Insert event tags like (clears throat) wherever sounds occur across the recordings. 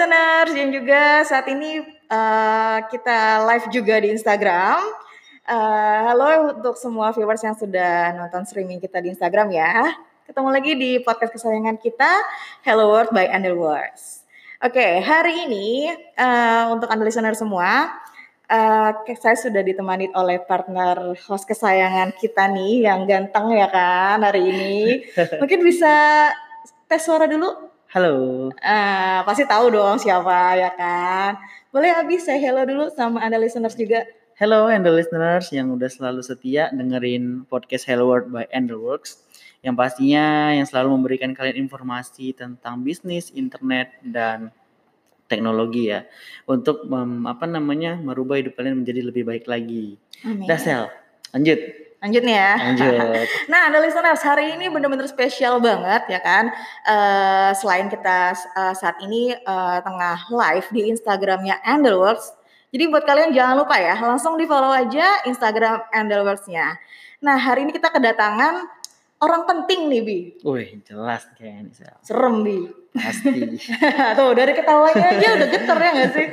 Listeners yang juga saat ini uh, kita live juga di Instagram. Uh, halo untuk semua viewers yang sudah nonton streaming kita di Instagram ya. Ketemu lagi di podcast kesayangan kita, Hello World by Underworks. Oke, okay, hari ini uh, untuk anda listener semua, uh, saya sudah ditemani oleh partner host kesayangan kita nih yang ganteng ya kan hari ini. (laughs) Mungkin bisa tes suara dulu. Halo. Uh, pasti tahu dong siapa ya kan. Boleh habis saya hello dulu sama anda listeners juga. Hello and the listeners yang udah selalu setia dengerin podcast Hello World by Enderworks yang pastinya yang selalu memberikan kalian informasi tentang bisnis, internet dan teknologi ya untuk mem, apa namanya merubah hidup kalian menjadi lebih baik lagi. Amin. Dasel, lanjut. Lanjut nih ya. Lanjut. (laughs) nah, ada listeners hari ini benar-benar spesial banget ya kan. Uh, selain kita uh, saat ini uh, tengah live di Instagramnya Underworks, jadi buat kalian jangan lupa ya, langsung di follow aja Instagram Andelworks-nya. Nah, hari ini kita kedatangan orang penting nih, Bi. Wih, jelas kayaknya. Serem, Bi. Pasti. (laughs) Tuh, dari ketawanya aja udah geter ya gak sih?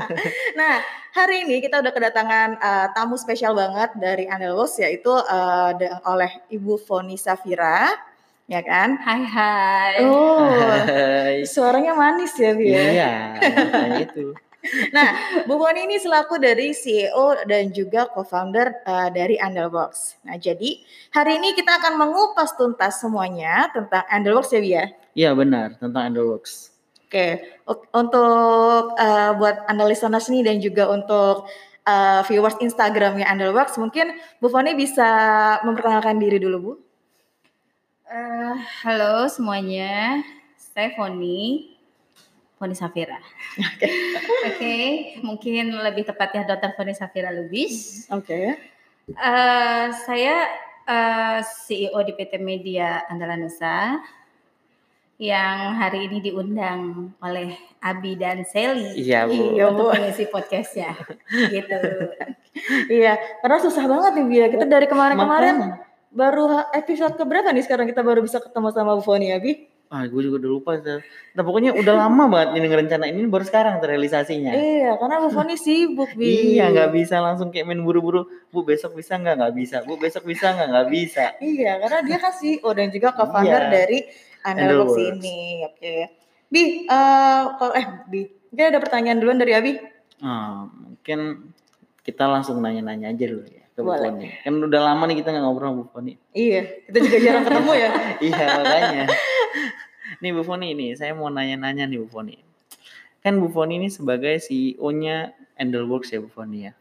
(laughs) nah, hari ini kita udah kedatangan uh, tamu spesial banget dari Andelworks, yaitu uh, oleh Ibu Foni Safira ya kan? Hai hai. Oh, hai. suaranya manis ya, Bi ya? Iya, itu. Nah, Bu Foni ini selaku dari CEO dan juga co-founder uh, dari Andalbox. Nah, jadi hari ini kita akan mengupas tuntas semuanya tentang Andalbox ya, Bia? Iya, benar, tentang Andalbox. Oke, untuk uh, buat Anda listeners nih dan juga untuk uh, viewers Instagramnya Andalbox, mungkin Bu Foni bisa memperkenalkan diri dulu, Bu. Uh, halo semuanya, saya Foni Foni Safira. Oke. (laughs) Okay. okay, mungkin lebih tepatnya Dr. Foni Safira Lubis. Oke. Okay. Uh, saya uh, eh, CEO di PT Media Andalan Nusa yang hari ini diundang oleh Abi dan Sally iya, Bu. Iya, untuk mengisi podcastnya gitu. iya, karena susah banget nih Bia. Kita dari kemarin-kemarin baru episode keberapa nih sekarang kita baru bisa ketemu sama Bu Foni Abi? Ah, gue juga udah lupa. Nah, pokoknya udah lama banget ini ngerencana ini baru sekarang terrealisasinya. Iya, karena Bu Foni sibuk, Bi. iya, nggak bisa langsung kayak main buru-buru. Bu, besok bisa nggak? Nggak bisa. Bu, besok bisa nggak? Nggak bisa. iya, karena dia kan CEO dan juga co-founder iya. dari Underbox ini. Oke. Bi, uh, kalau eh Bi, mungkin ada pertanyaan duluan dari Abi? Oh, mungkin kita langsung nanya-nanya aja dulu ya ke Bu Foni. Kan udah lama nih kita nggak ngobrol sama Bu Foni. Iya, kita juga jarang ketemu ya. (laughs) iya, makanya. (laughs) Nih Bu Foni ini, saya mau nanya-nanya nih Bu Foni. Kan Bu Foni ini sebagai CEO-nya Endelworks ya Bu Foni ya.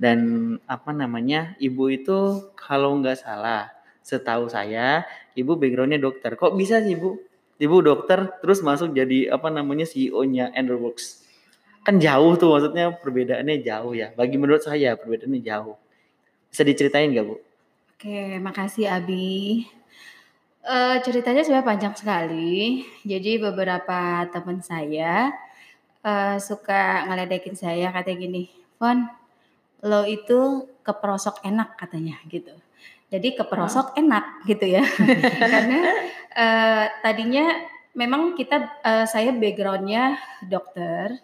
Dan apa namanya, ibu itu kalau nggak salah, setahu saya, ibu backgroundnya dokter. Kok bisa sih Bu? Ibu dokter terus masuk jadi apa namanya CEO-nya Endelworks. Kan jauh tuh maksudnya perbedaannya jauh ya. Bagi menurut saya perbedaannya jauh. Bisa diceritain gak Bu? Oke, makasih Abi. Uh, ceritanya sebenarnya panjang sekali. Jadi beberapa teman saya uh, suka ngeledekin saya katanya gini, "Fon, lo itu keperosok enak," katanya gitu. Jadi keperosok oh. enak gitu ya. (laughs) Karena uh, tadinya memang kita uh, saya backgroundnya dokter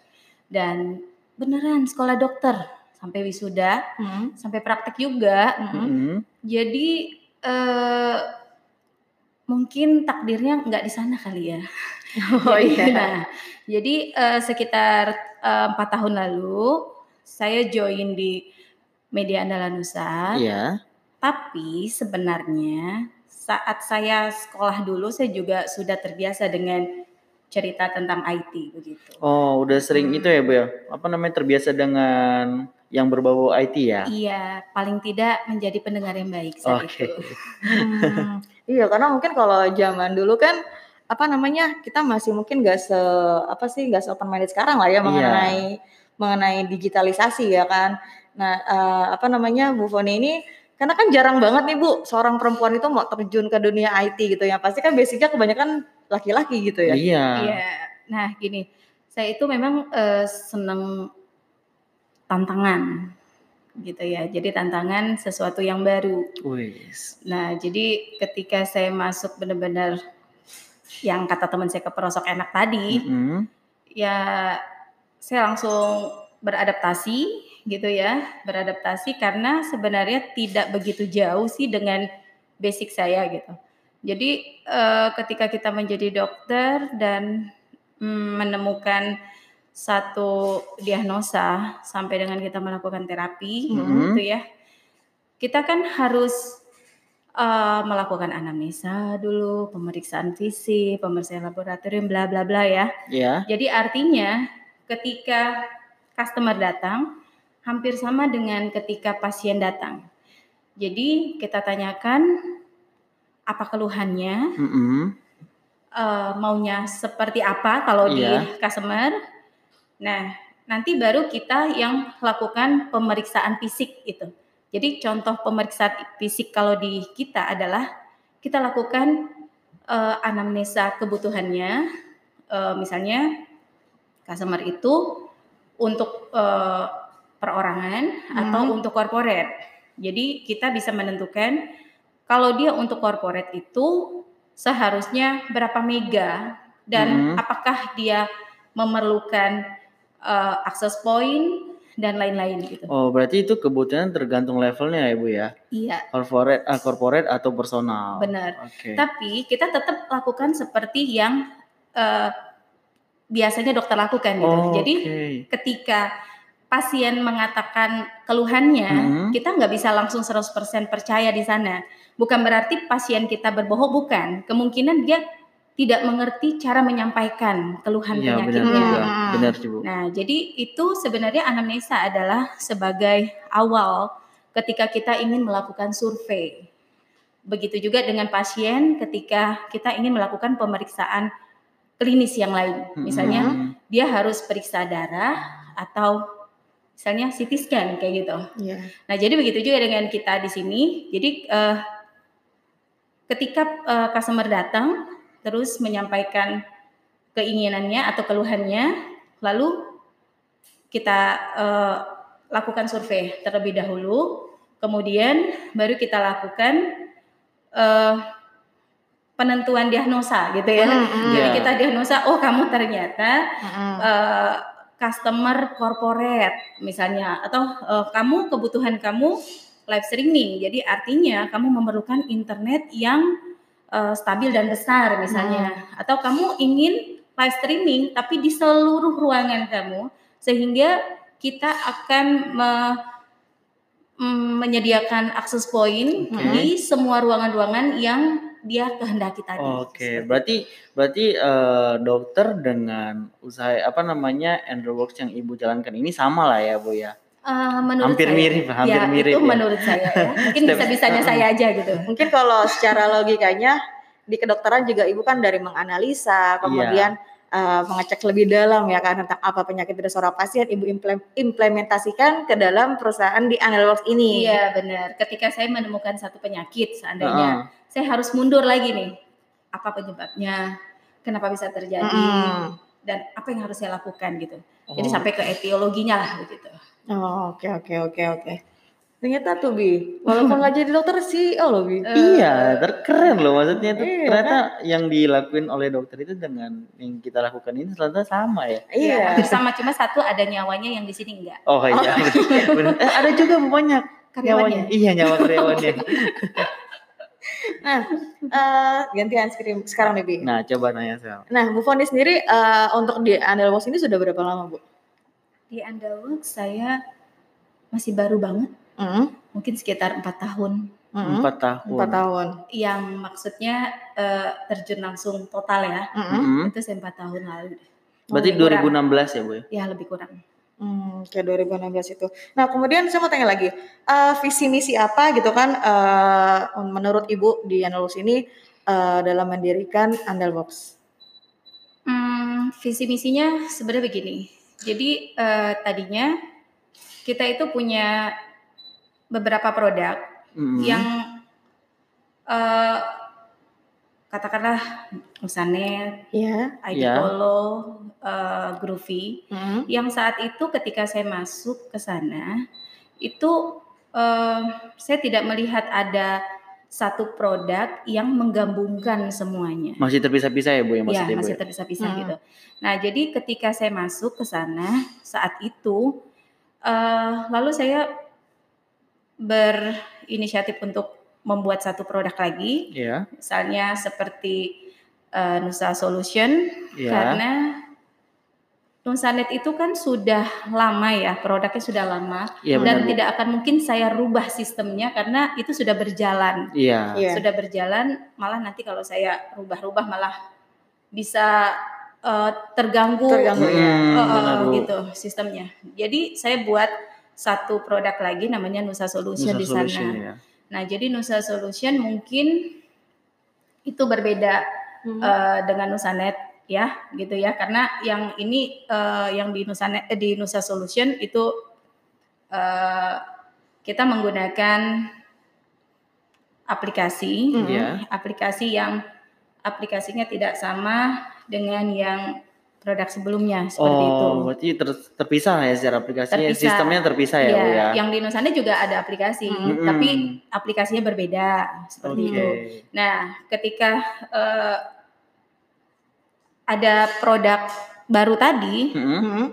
dan beneran sekolah dokter sampai wisuda, hmm. sampai praktek juga. Hmm. Jadi uh, Mungkin takdirnya nggak di sana kali ya. (laughs) Oh jadi, iya. Nah, jadi uh, sekitar eh, empat uh, tahun lalu saya join di Media Andalan Nusa. Iya. Tapi sebenarnya saat saya sekolah dulu saya juga sudah terbiasa dengan cerita tentang IT begitu. Oh, udah sering hmm. itu ya, Bu ya? Apa namanya terbiasa dengan yang berbau IT ya? Iya, paling tidak menjadi pendengar yang baik saat okay. itu. (laughs) Hmm. Iya, karena mungkin kalau zaman dulu kan apa namanya kita masih mungkin gak se apa sih gak se open minded sekarang lah ya iya. mengenai mengenai digitalisasi ya kan. Nah uh, apa namanya Bu Foni ini karena kan jarang banget nih Bu seorang perempuan itu mau terjun ke dunia IT gitu ya pasti kan basicnya kebanyakan laki-laki gitu ya. Iya. Iya. Nah gini saya itu memang uh, seneng tantangan gitu ya. Jadi tantangan sesuatu yang baru. Wis. Nah, jadi ketika saya masuk benar-benar yang kata teman saya keperosok enak tadi, Mm-mm. ya saya langsung beradaptasi gitu ya, beradaptasi karena sebenarnya tidak begitu jauh sih dengan basic saya gitu. Jadi eh, ketika kita menjadi dokter dan mm, menemukan satu diagnosa sampai dengan kita melakukan terapi Mhm. gitu ya, kita kan harus eh, melakukan anamnesa dulu, pemeriksaan fisik, pemeriksaan laboratorium, bla bla bla ya. Ya. Jadi artinya ketika customer datang hampir sama dengan ketika pasien datang. Jadi kita tanyakan apa keluhannya, Mm-mm. eh, maunya seperti apa kalau Iya. di customer. Nah, nanti baru kita yang lakukan pemeriksaan fisik itu. Jadi contoh pemeriksaan fisik kalau di kita adalah kita lakukan eh, anamnesa kebutuhannya, Eh, misalnya customer itu untuk eh, perorangan atau Hmm. untuk corporate. Jadi kita bisa menentukan kalau dia untuk corporate itu seharusnya berapa mega dan Mhm. apakah dia memerlukan eh, akses point dan lain-lain gitu. Oh, berarti itu kebutuhan tergantung levelnya ya, Bu ya. Iya, Corporate, ah, corporate atau personal. benar. Oke. Tapi kita tetap lakukan seperti yang eh, biasanya dokter lakukan gitu. Oh, Jadi oke. ketika pasien mengatakan keluhannya, Mhm. kita nggak bisa langsung 100% percaya di sana. Bukan berarti pasien kita berbohong, bukan. Kemungkinan dia tidak mengerti cara menyampaikan keluhan Iya, benar penyakitnya. juga. Hmm. Benar sih, Bu. Nah, jadi itu sebenarnya anamnesa adalah sebagai awal ketika kita ingin melakukan survei. Begitu juga dengan pasien ketika kita ingin melakukan pemeriksaan klinis yang lain. Misalnya Mm-mm. dia harus periksa darah atau misalnya CT scan kayak gitu. Iya. Nah, jadi begitu juga dengan kita di sini. Jadi eh, ketika eh, customer datang terus menyampaikan keinginannya atau keluhannya, lalu kita eh, lakukan survei terlebih dahulu, kemudian baru kita lakukan eh, penentuan diagnosa gitu ya. Mm, mm. Jadi Iya. kita diagnosa, oh kamu ternyata Mm-mm. eh, customer corporate misalnya atau eh, kamu kebutuhan kamu live streaming jadi artinya kamu memerlukan internet yang eh, stabil dan besar misalnya atau kamu ingin live streaming tapi di seluruh ruangan kamu sehingga kita akan me- mm, menyediakan akses point Oke. di semua ruangan-ruangan yang dia kehendaki tadi. Oke, Seperti berarti berarti eh, dokter dengan usaha apa namanya Enderworks yang ibu jalankan ini sama lah ya bu ya. Eh, menurut Hampir saya, mirip, hampir ya, mirip itu ya. menurut saya ya. (laughs) Mungkin bisa-bisanya saya aja gitu. Mungkin kalau secara logikanya di kedokteran juga ibu kan dari menganalisa, kemudian eh, mengecek lebih dalam ya kan tentang apa penyakit pada seorang pasien, ibu implem- implementasikan ke dalam perusahaan di Analworks ini. Iya benar. Ketika saya menemukan satu penyakit seandainya, Heeh. saya harus mundur lagi nih. Apa penyebabnya? Kenapa bisa terjadi? Mm-mm. Dan apa yang harus saya lakukan gitu. Jadi Oh. sampai ke etiologinya lah begitu. Oh, oke oke oke oke. Ternyata tuh Bi, walaupun (laughs) nggak jadi dokter sih, oh loh Bi. Iya, terkeren loh maksudnya itu Iya, ternyata yang dilakuin oleh dokter itu dengan yang kita lakukan ini ternyata sama ya. Ya, Iya. hampir sama cuma satu ada nyawanya yang di sini enggak. Oh iya, (laughs) bener. Eh, ada juga banyak Karyawannya. Iya nyawa karyawannya. (laughs) Nah, eh, gantian screen sekarang nih Bi. nah coba nanya Sel. Nah, Bu Foni sendiri eh, untuk di Analworks ini sudah berapa lama Bu? Di Underworld saya masih baru banget, Mm, mungkin sekitar empat tahun. mm, Empat tahun. Empat tahun. Yang maksudnya eh, terjun langsung total ya. Mm. Itu saya empat tahun lalu. Berarti Lebih kurang. 2016 ya bu ya? Ya lebih kurang. Hmm, kayak 2016 itu. Nah, kemudian saya mau tanya lagi, eh, visi misi apa gitu kan eh, menurut Ibu di Analworks ini eh, dalam mendirikan Andalbox? Hmm, visi misinya sebenarnya begini. Jadi eh, tadinya kita itu punya beberapa produk Mm-mm. yang eh, katakanlah Nusanet, Iya. ID Ya. Polo, eh, Groovy. Mm, Yang saat itu ketika saya masuk ke sana itu eh, saya tidak melihat ada satu produk yang menggabungkan semuanya. Masih terpisah-pisah ya Bu ya Ya, maksudnya masih ya? terpisah-pisah Hmm. gitu. Nah, jadi ketika saya masuk ke sana saat itu, eh, lalu saya berinisiatif untuk membuat satu produk lagi, Iya, misalnya seperti eh, Nusa Solution, iya. karena Nusanet itu kan sudah lama ya, produknya sudah lama, benar dan Bu. tidak akan mungkin saya rubah sistemnya karena itu sudah berjalan Iya. Iya. sudah berjalan malah nanti kalau saya rubah-rubah malah bisa eh, terganggu, Terganggu, ya. Benar, Bu. gitu sistemnya. Jadi saya buat satu produk lagi namanya Nusa Solution Nusa di Solution sana. ya. Nah jadi Nusa Solution mungkin itu berbeda Hmm. eh, dengan Nusanet ya gitu ya karena yang ini eh, yang di Nusanet eh, di Nusa Solution itu eh, kita menggunakan aplikasi Hmm. Iya. aplikasi yang aplikasinya tidak sama dengan yang produk sebelumnya seperti itu. Oh, berarti ter- terpisah ya secara aplikasi. Terpisah. Sistemnya terpisah ya, Bu ya. yang di Nusanet juga ada aplikasi, Mm-mm. tapi aplikasinya berbeda seperti Oke. itu. Nah, ketika eh, ada produk baru tadi, Mm-mm. Hmm.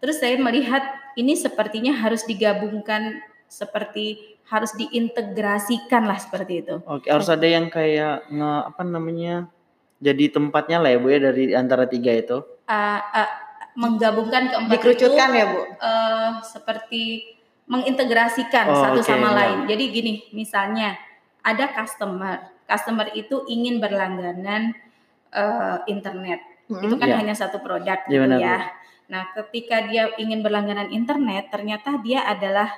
terus saya melihat ini sepertinya harus digabungkan seperti harus diintegrasikan lah seperti itu. Oke, harus ada yang kayak nge apa namanya? Jadi tempatnya lah ya Bu ya dari antara tiga itu. Uh, uh, menggabungkan keempat Dikerucutkan itu ya Bu. eh, seperti mengintegrasikan Oh, satu oke, sama ya. lain. Jadi gini, misalnya ada customer, customer itu ingin berlangganan eh, internet. Hmm. Itu kan Iya. hanya satu produk Iya, gitu benar, ya. Nah, ketika dia ingin berlangganan internet, ternyata dia adalah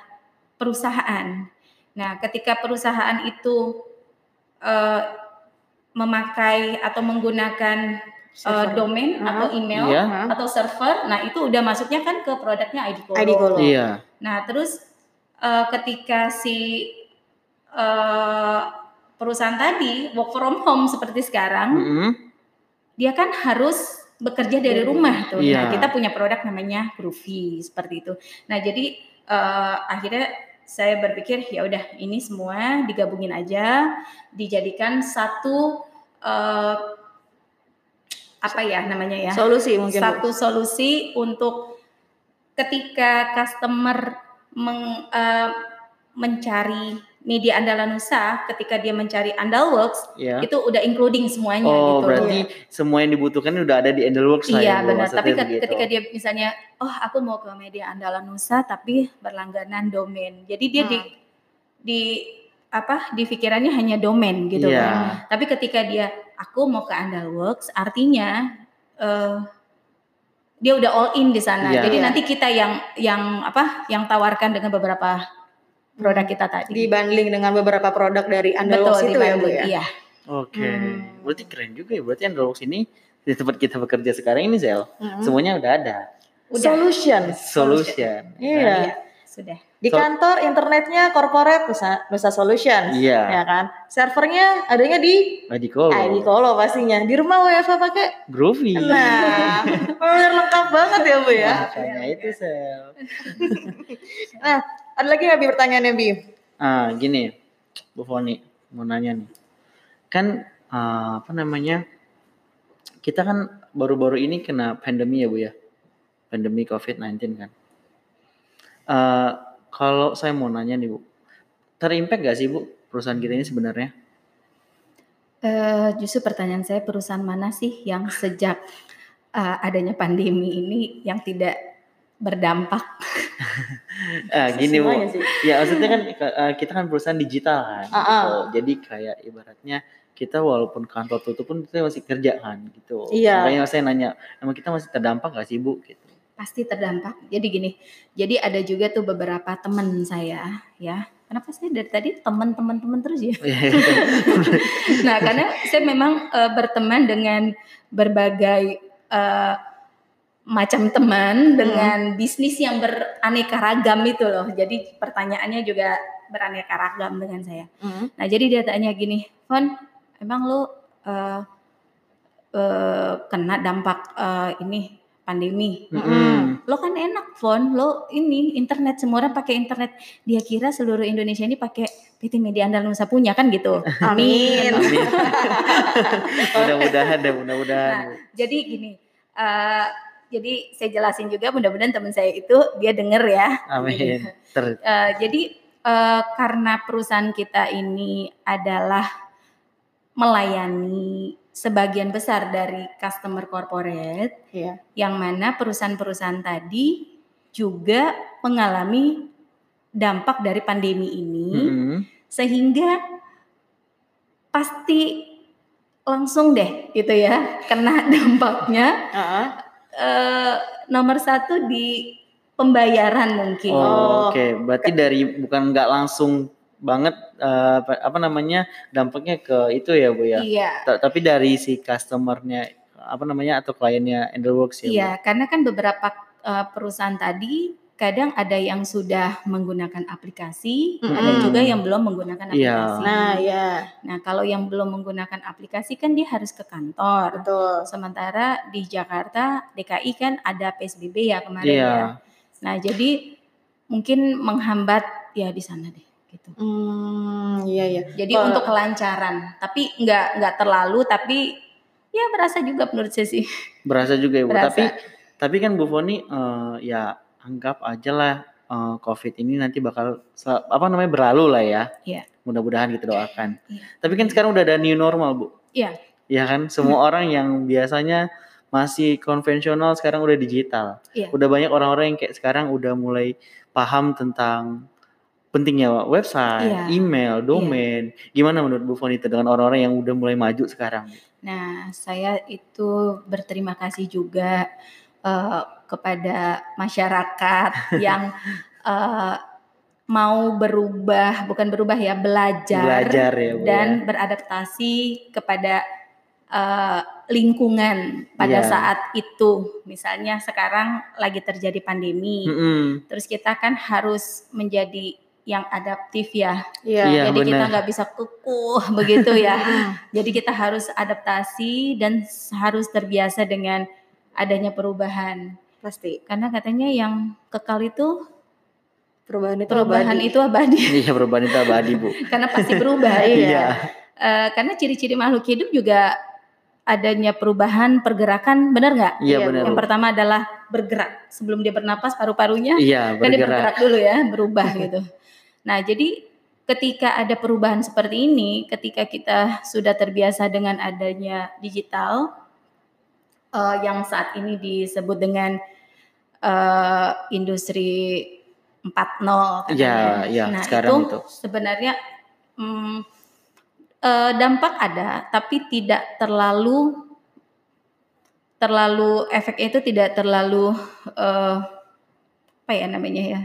perusahaan. Nah, ketika perusahaan itu eh, memakai atau menggunakan Server. domain Uh-huh. atau email. Hah? atau server, nah itu udah masuknya kan ke produknya ID Colo. ID Colo. Iya. Nah, terus eh, ketika si eh, perusahaan tadi work from home seperti sekarang, Mm-mm. Dia kan harus bekerja dari Dari rumah tuh. Iya. Nah, kita punya produk namanya Groovy seperti itu. Nah, jadi eh, akhirnya saya berpikir ya udah ini semua digabungin aja, dijadikan satu eh, apa ya namanya ya? Solusi mungkin Bu. satu solusi untuk ketika customer meng- eh, mencari media andalan Nusa, ketika dia mencari Andalworks, Iya. itu udah including semuanya Oh, gitu. berarti semua yang dibutuhkan udah ada di Endelworks lah ya, Iya Bu, benar. Tapi begitu. ketika dia misalnya, oh aku mau ke media andalan Nusa tapi berlangganan domain. Jadi dia di Hmm. di apa di pikirannya hanya domain gitu Iya. kan. Tapi ketika dia aku mau ke Andalworks, artinya eh, dia udah all in di sana. Iya. Jadi Iya. nanti kita yang yang apa yang tawarkan dengan beberapa produk kita tadi. Dibanding dengan beberapa produk dari Andalworks itu ya Bu ya. Iya. Oke. Hmm. Berarti keren juga ya. Berarti Endelworks ini di tempat kita bekerja sekarang ini Zel, Hmm. semuanya udah ada. Udah. Solution. Solution. Iya. Iya, sudah. Di So- kantor internetnya corporate Nusa, Nusa Solutions. Iya. Ya kan? Servernya adanya di Adi Kolo. ID Colo pastinya. Di rumah WFA pakai. Groovy. Nah, (laughs) benar lengkap banget ya Bu ya. Makanya itu Sel. Nah, ada lagi nggak Bi pertanyaannya Bi? Ah, gini, Bu Foni, mau nanya nih. Kan ah, apa namanya? Kita kan baru-baru ini kena pandemi ya, Bu ya. Pandemi COVID-19 kan. Eh, kalau saya mau nanya nih, Bu. Terimpact gak sih, Bu, perusahaan kita ini sebenarnya? Eh, justru pertanyaan saya perusahaan mana sih yang sejak eh, adanya pandemi ini yang tidak berdampak? (laughs) Ah, gini, Bu. Sih. Ya, maksudnya kan eh, kita kan perusahaan digital kan. Ah, ah. gitu. Jadi kayak ibaratnya kita walaupun kantor tutup pun kita masih kerja kan gitu. Iya. Makanya saya nanya, emang kita masih terdampak gak sih, Bu? Gitu. Pasti terdampak. Jadi gini, jadi ada juga tuh beberapa teman saya ya. Kenapa saya dari tadi teman-teman teman terus ya? (laughs) Nah, karena saya memang eh, berteman dengan berbagai eh, macam teman dengan bisnis yang beraneka ragam itu loh. Jadi pertanyaannya juga beraneka ragam dengan saya. Hmm. Nah, jadi dia tanya gini, "Fon, emang lu eh, eh, kena dampak eh, ini pandemi. Mm-mm. Lo kan enak, Fon. Lo ini internet semua orang pakai internet. Dia kira seluruh Indonesia ini pakai PT Media Andalusa punya kan gitu. (laughs) Amin. Amin. (laughs) mudah-mudahan deh, mudah-mudahan. Nah, jadi gini, eh, jadi saya jelasin juga mudah-mudahan teman saya itu dia denger ya. Amin. Ter (laughs) Eh, jadi eh, karena perusahaan kita ini adalah melayani sebagian besar dari customer corporate, Iya. yang mana perusahaan-perusahaan tadi juga mengalami dampak dari pandemi ini, Mm-mm. sehingga pasti langsung deh gitu ya kena (laughs) dampaknya. Heeh. Eh, nomor satu di pembayaran mungkin. Oh, Oh. oke. Berarti dari bukan nggak langsung banget eh, apa, namanya dampaknya ke itu ya bu ya. Iya. Ta- Tapi dari si customernya apa namanya atau kliennya Endelworks ya. Bu? Iya, karena kan beberapa eh, perusahaan tadi kadang ada yang sudah menggunakan aplikasi, ada Mm-mm. juga yang belum menggunakan Iya. aplikasi. Nah, ya, Nah, kalau yang belum menggunakan aplikasi kan dia harus ke kantor. betul. Sementara di Jakarta, DKI kan ada PSBB ya kemarin Iya. ya. Nah, jadi mungkin menghambat ya di sana deh gitu. Hmm, iya iya. Jadi Kalau- untuk kelancaran, tapi nggak nggak terlalu, tapi ya berasa juga menurut saya sih. Berasa juga ya bu. Berasa. Tapi tapi kan Bu Foni eh, ya anggap aja lah eh, COVID ini nanti bakal apa namanya berlalu lah ya. Iya. Mudah-mudahan kita doakan. Iya. Tapi kan sekarang udah ada new normal bu. Iya. Iya kan semua orang yang biasanya masih konvensional sekarang udah digital. Iya. Udah banyak orang-orang yang kayak sekarang udah mulai paham tentang pentingnya website, Iya. email, domain. Gimana menurut Bu Fonita dengan orang-orang yang udah mulai maju sekarang? Nah, saya itu berterima kasih juga eh, kepada masyarakat (laughs) yang eh, mau berubah, bukan berubah ya, belajar, Belajar ya Bu dan ya. beradaptasi kepada eh, lingkungan pada Iya. saat itu. Misalnya sekarang lagi terjadi pandemi, Mm-mm. terus kita kan harus menjadi yang adaptif ya. Iya. Iya. Jadi kita benar. nggak bisa kukuh begitu ya. Hmm, (laughs) Jadi kita harus adaptasi dan harus terbiasa dengan adanya perubahan. pasti. Karena katanya yang kekal itu Perubahan itu perubahan abadi. itu abadi. (laughs) Iya perubahan itu abadi Bu. (laughs) Karena pasti berubah. (laughs) Iya. Iya. Eh, karena ciri-ciri makhluk hidup juga adanya perubahan pergerakan, benar nggak? Iya Iya, benar Yang Bu. pertama adalah bergerak. Sebelum dia bernapas paru-parunya Iya kan dia bergerak. bergerak dulu ya, berubah gitu. Nah, jadi ketika ada perubahan seperti ini, ketika kita sudah terbiasa dengan adanya digital eh, yang saat ini disebut dengan eh, industri 4.0 katanya. Iya, iya, Nah, sekarang itu, itu. sebenarnya mm, eh, dampak ada, tapi tidak terlalu terlalu efeknya itu tidak terlalu eh, apa ya namanya ya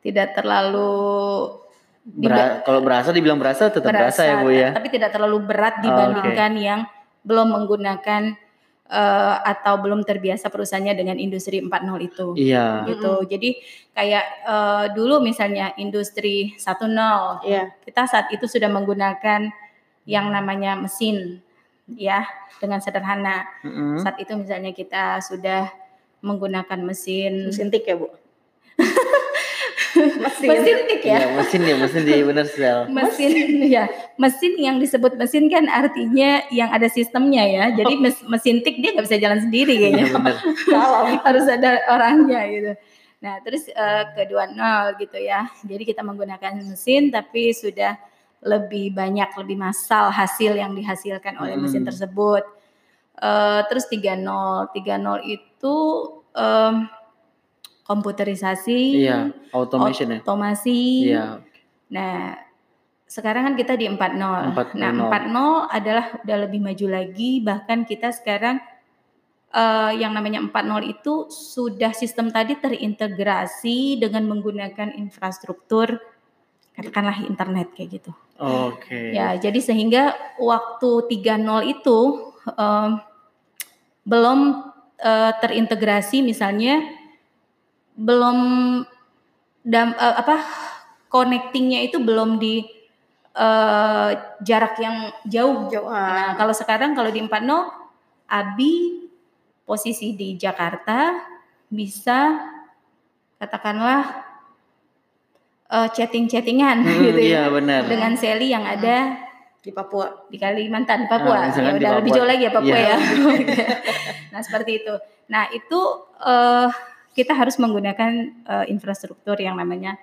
tidak terlalu Bera- kalau berasa dibilang berasa tetap berasa, ya Bu ya. tapi tidak terlalu berat Oh, dibandingkan yang belum menggunakan eh, atau belum terbiasa perusahaannya dengan industri 4.0 itu Iya. gitu jadi kayak eh, dulu misalnya industri 1.0 Iya. kita saat itu sudah menggunakan yang namanya mesin ya dengan sederhana Mm-mm. saat itu misalnya kita sudah menggunakan mesin Mesin tik ya, Bu? (laughs) mesin. mesin tik ya Iya, mesin ya, mesin di bener sel. mesin (laughs) ya mesin yang disebut mesin kan artinya yang ada sistemnya ya. Jadi mes- mesin tik dia nggak bisa jalan sendiri Iya kayaknya. (laughs) harus ada orangnya gitu. Nah terus eh, kedua nol gitu ya. Jadi kita menggunakan mesin tapi sudah lebih banyak lebih massal hasil yang dihasilkan oleh mesin Hmm. tersebut. Eh, terus 3.0 3.0 itu em, komputerisasi Iya, automation ya. otomasi Iya. Nah, sekarang kan kita di 4.0. 4.0. Nah, 4.0 adalah udah lebih maju lagi, bahkan kita sekarang eh, yang namanya 4.0 itu sudah sistem tadi terintegrasi dengan menggunakan infrastruktur katakanlah internet kayak gitu. Oke. Ya, jadi sehingga waktu 3.0 itu em, belum eh, terintegrasi misalnya belum dam, eh, apa connectingnya itu belum di eh, jarak yang jauh. Jauh. Nah, Ah. kalau sekarang kalau di 4.0 Abi posisi di Jakarta bisa katakanlah eh, chatting-chattingan Hmm, gitu iya ya benar. dengan Sally yang ada di Papua. di Kalimantan, Papua. Ah, misalkan ya udah lebih Papua. jauh lagi ya Papua Iya. ya. (laughs) nah, seperti itu. Nah, itu eh, kita harus menggunakan eh, infrastruktur yang namanya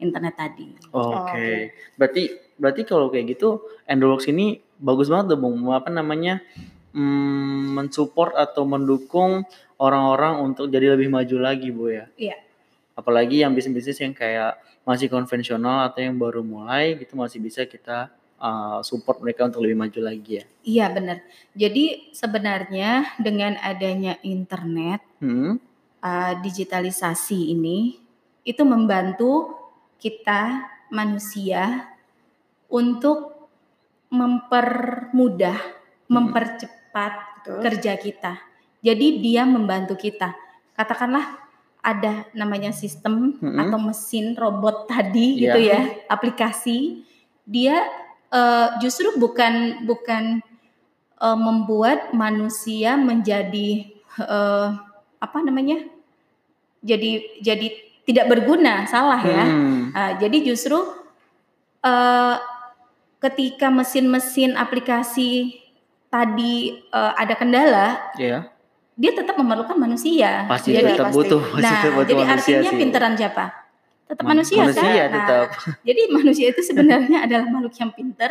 internet tadi. Oke. Oke. Berarti berarti kalau kayak gitu Endorworks ini bagus banget tuh Bung. Apa namanya? Hmm, mensupport atau mendukung orang-orang untuk jadi lebih maju lagi, Bu ya. Iya. Apalagi yang bisnis-bisnis yang kayak masih konvensional atau yang baru mulai gitu masih bisa kita uh, support mereka untuk lebih maju lagi ya. Iya, benar. Jadi sebenarnya dengan adanya internet Hmm. Eh, digitalisasi ini itu membantu kita manusia untuk mempermudah, mempercepat Betul. kerja kita. Jadi dia membantu kita. Katakanlah ada namanya sistem Mm-mm. atau mesin robot tadi Iya. gitu ya, aplikasi. Dia eh, justru bukan bukan eh, membuat manusia menjadi eh, apa namanya? Jadi jadi tidak berguna, salah ya. Hmm. Ah, jadi justru eh, ketika mesin-mesin aplikasi tadi eh, ada kendala, Ya, dia tetap memerlukan manusia. pasti Jadi- tetap pasti. butuh, pasti nah, tetap butuh jadi manusia artinya sih. pinteran siapa? Tetap Man- manusia, manusia kan? Nah, tetap. (laughs) jadi manusia itu sebenarnya (laughs) adalah makhluk yang pinter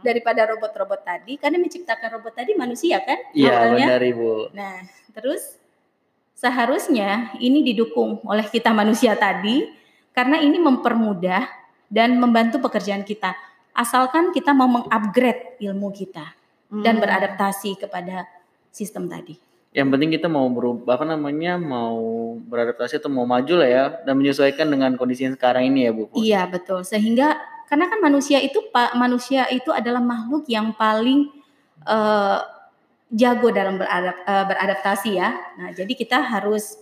daripada robot-robot tadi, karena menciptakan robot tadi manusia kan? Iya, benar Ibu. Nah, terus seharusnya ini didukung oleh kita manusia tadi karena ini mempermudah dan membantu pekerjaan kita. Asalkan kita mau mengupgrade ilmu kita dan Hmm. beradaptasi kepada sistem tadi. Yang penting kita mau berubah apa namanya, mau beradaptasi atau mau maju lah ya dan menyesuaikan dengan kondisi yang sekarang ini ya, Bu. Iya, betul. Sehingga karena kan manusia itu Pak manusia itu adalah makhluk yang paling eh, jago dalam beradap- eh, beradaptasi ya. Nah, jadi kita harus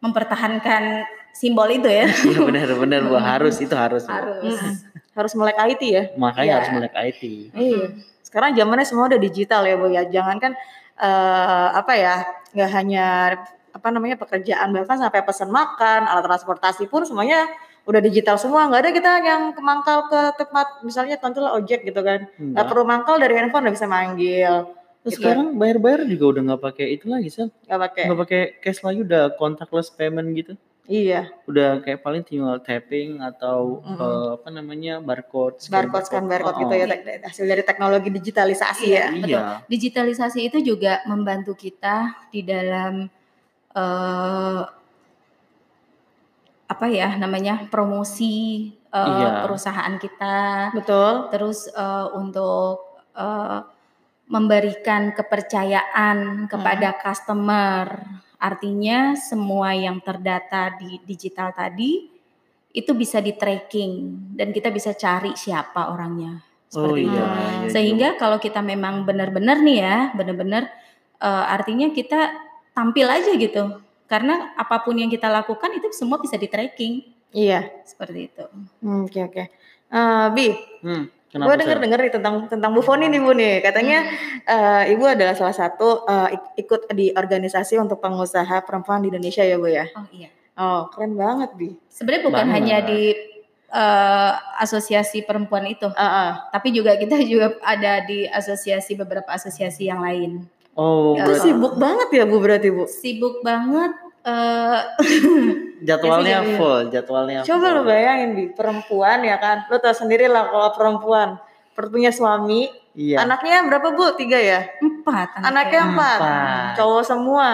mempertahankan simbol itu ya. (laughs) Iya benar-benar Bu, harus itu harus. Harus. Mm-mm. harus melek IT ya. Makanya Iya. harus melek IT. Iya. Sekarang zamannya semua udah digital ya, Bu ya. Jangan kan eh, apa ya, nggak hanya apa namanya pekerjaan bahkan sampai pesan makan, alat transportasi pun semuanya udah digital semua. Nggak ada kita yang ke mangkal ke tempat misalnya contohnya ojek gitu kan. Nggak Enggak. perlu mangkal dari handphone udah bisa manggil. Terus gitu. sekarang bayar-bayar juga udah nggak pakai itu lagi, Sel. Nggak pakai. Nggak pakai cash lagi udah contactless payment gitu. Iya. Udah kayak paling tinggal tapping atau Mm-mm. eh, apa namanya barcode, scan Barcode scan barcode Oh, gitu ya oh. hasil dari teknologi digitalisasi Iya, ya. betul. Iya. Digitalisasi itu juga membantu kita di dalam eh, apa ya namanya promosi eh, Iya. perusahaan kita, Betul. terus eh, untuk eh, memberikan kepercayaan kepada customer. Artinya semua yang terdata di digital tadi itu bisa di tracking dan kita bisa cari siapa orangnya. Oh Seperti iya, itu. iya juga. Sehingga kalau kita memang benar-benar nih ya, benar-benar eh, artinya kita tampil aja gitu. Karena apa pun yang kita lakukan itu semua bisa di tracking Iya. seperti itu. Hmm, Oke oke. Eh, Bi, Hmm, gue denger-denger nih tentang tentang Bu Foni nih Bu nih. Katanya eh, Ibu adalah salah satu eh, ik- ikut di organisasi untuk pengusaha perempuan di Indonesia ya Bu ya. Oh iya. Oh keren banget Bi. Sebenarnya bukan Banget. hanya di eh, asosiasi perempuan itu, Ah, ah. tapi juga kita juga ada di asosiasi beberapa asosiasi yang lain. Oh, Itu sibuk banget ya Bu berarti Bu. Sibuk banget. Eh, (laughs) jadwalnya sih, full, jadwalnya Coba full. lu bayangin Bi, perempuan ya kan. Lu tau sendiri lah kalau perempuan punya suami, Iya. anaknya berapa Bu? Tiga ya? empat. Anaknya empat, Empat. cowok semua,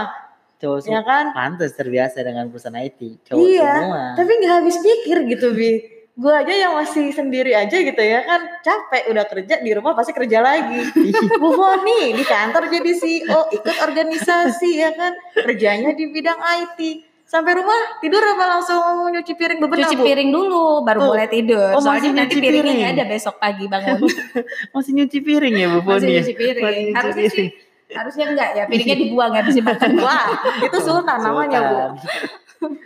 Cowok ya semua. kan? Pantes terbiasa dengan perusahaan IT. Cowok Iya, semua. tapi nggak habis pikir gitu bi gue aja yang masih sendiri aja gitu ya kan capek udah kerja di rumah pasti kerja lagi (laughs) Bu Foni di kantor jadi CEO ikut organisasi ya kan kerjanya di bidang IT sampai rumah tidur apa langsung nyuci piring bebenah Cuci piring dulu baru Tuh. boleh tidur. Oh, Soalnya masih nanti nyuci piringnya piring. ada besok pagi bangun. (laughs) Masih nyuci piring ya Bu Masih Foni? ya? nyuci piring. Masih nyuci Harusnya piring. sih harusnya enggak ya piringnya dibuang bisa (laughs) dimakan. wah itu sultan namanya Bu Sultan.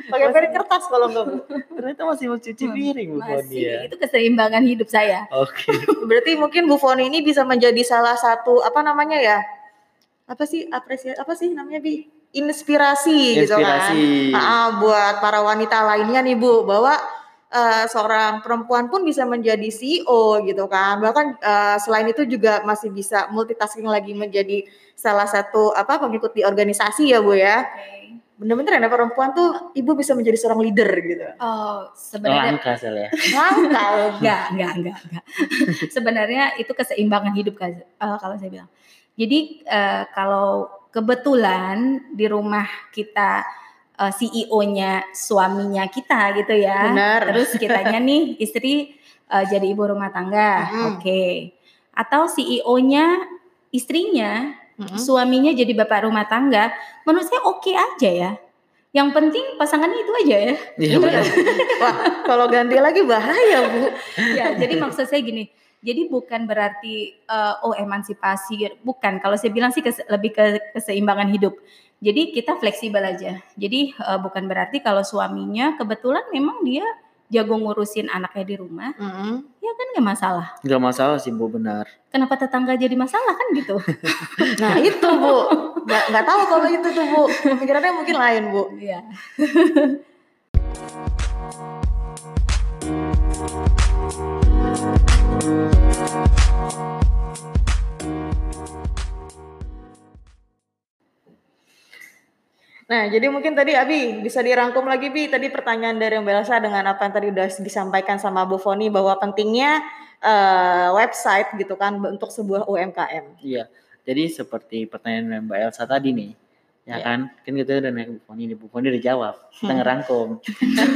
Pakai piring kertas kalau enggak Bu Ternyata masih mau cuci Hmm, piring Bu Foni ya. itu keseimbangan hidup saya. Oke. (laughs) berarti mungkin Bu Foni ini bisa menjadi salah satu apa namanya ya apa sih apresiasi apa sih namanya bi inspirasi, gitu kan. Inspirasi. Ah, buat para wanita lainnya nih Bu, bahwa eh, seorang perempuan pun bisa menjadi CEO gitu kan. Bahkan eh, selain itu juga masih bisa multitasking lagi menjadi salah satu apa pengikut di organisasi ya Bu ya. Bener-bener ya perempuan tuh ibu bisa menjadi seorang leader gitu. Oh, sebenarnya Langka sel ya. Langka. enggak, (laughs) enggak, enggak, enggak. sebenarnya itu keseimbangan hidup eh, kalau saya bilang. Jadi eh, kalau kebetulan di rumah kita eh, CEO-nya suaminya kita gitu ya. Benar. Terus kitanya (laughs) nih istri eh, jadi ibu rumah tangga. Mm. Oke. Atau CEO-nya istrinya, Mm-mm. suaminya jadi bapak rumah tangga. Menurut saya oke aja ya. Yang penting pasangannya itu aja ya. Iya benar. (laughs) Wah, kalau ganti lagi bahaya, Bu. ya, jadi maksud saya gini. Jadi bukan berarti eh, oh emansipasi, bukan. Kalau saya bilang sih kes- lebih ke keseimbangan hidup. Jadi kita fleksibel aja. Jadi eh, bukan berarti kalau suaminya kebetulan memang dia jago ngurusin anaknya di rumah, Mm-mm. ya kan nggak masalah. Gak masalah sih Bu benar. Kenapa tetangga jadi masalah kan gitu? (laughs) Nah itu Bu, nggak nggak tahu kalau itu tuh Bu, pemikirannya mungkin lain Bu. Iya. (laughs) Nah jadi mungkin tadi Abi bisa dirangkum lagi Bi tadi pertanyaan dari Mbak Elsa dengan apa yang tadi udah disampaikan sama Bu Foni bahwa pentingnya eh, website gitu kan untuk sebuah UMKM. Iya. Jadi seperti pertanyaan Mbak Elsa tadi nih. Ya Iya. kan? Kan kita udah nanya ke Bu Foni, nih, Bu Foni udah jawab. Kita ngerangkum.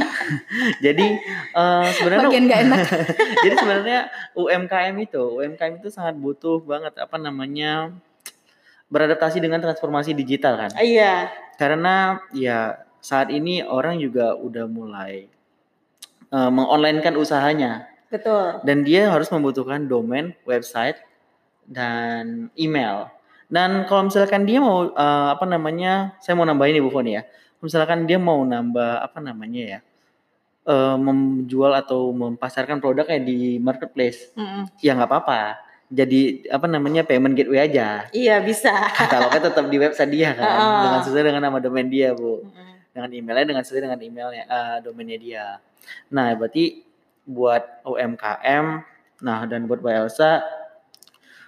(laughs) Jadi eh, sebenarnya Bagian nggak enak. (laughs) Jadi sebenarnya UMKM itu, UMKM itu sangat butuh banget apa namanya beradaptasi dengan transformasi digital kan. Iya. Karena ya saat ini orang juga udah mulai eh, mengonlinekan usahanya Betul. dan dia harus membutuhkan domain, website dan email. Dan kalau misalkan dia mau eh, apa namanya, saya mau nambahin nih Bu Foni ya. Misalkan dia mau nambah apa namanya ya, eh, menjual atau mempasarkan produknya di marketplace, Mm-mm. ya nggak apa-apa. Jadi apa namanya payment gateway aja. Iya bisa. Katalognya tetap di website dia kan, Ah. dengan sesuai dengan nama domain dia bu, dengan emailnya dengan sesuai dengan emailnya, eh, domainnya dia. Nah berarti buat UMKM, nah dan buat Mbak Elsa,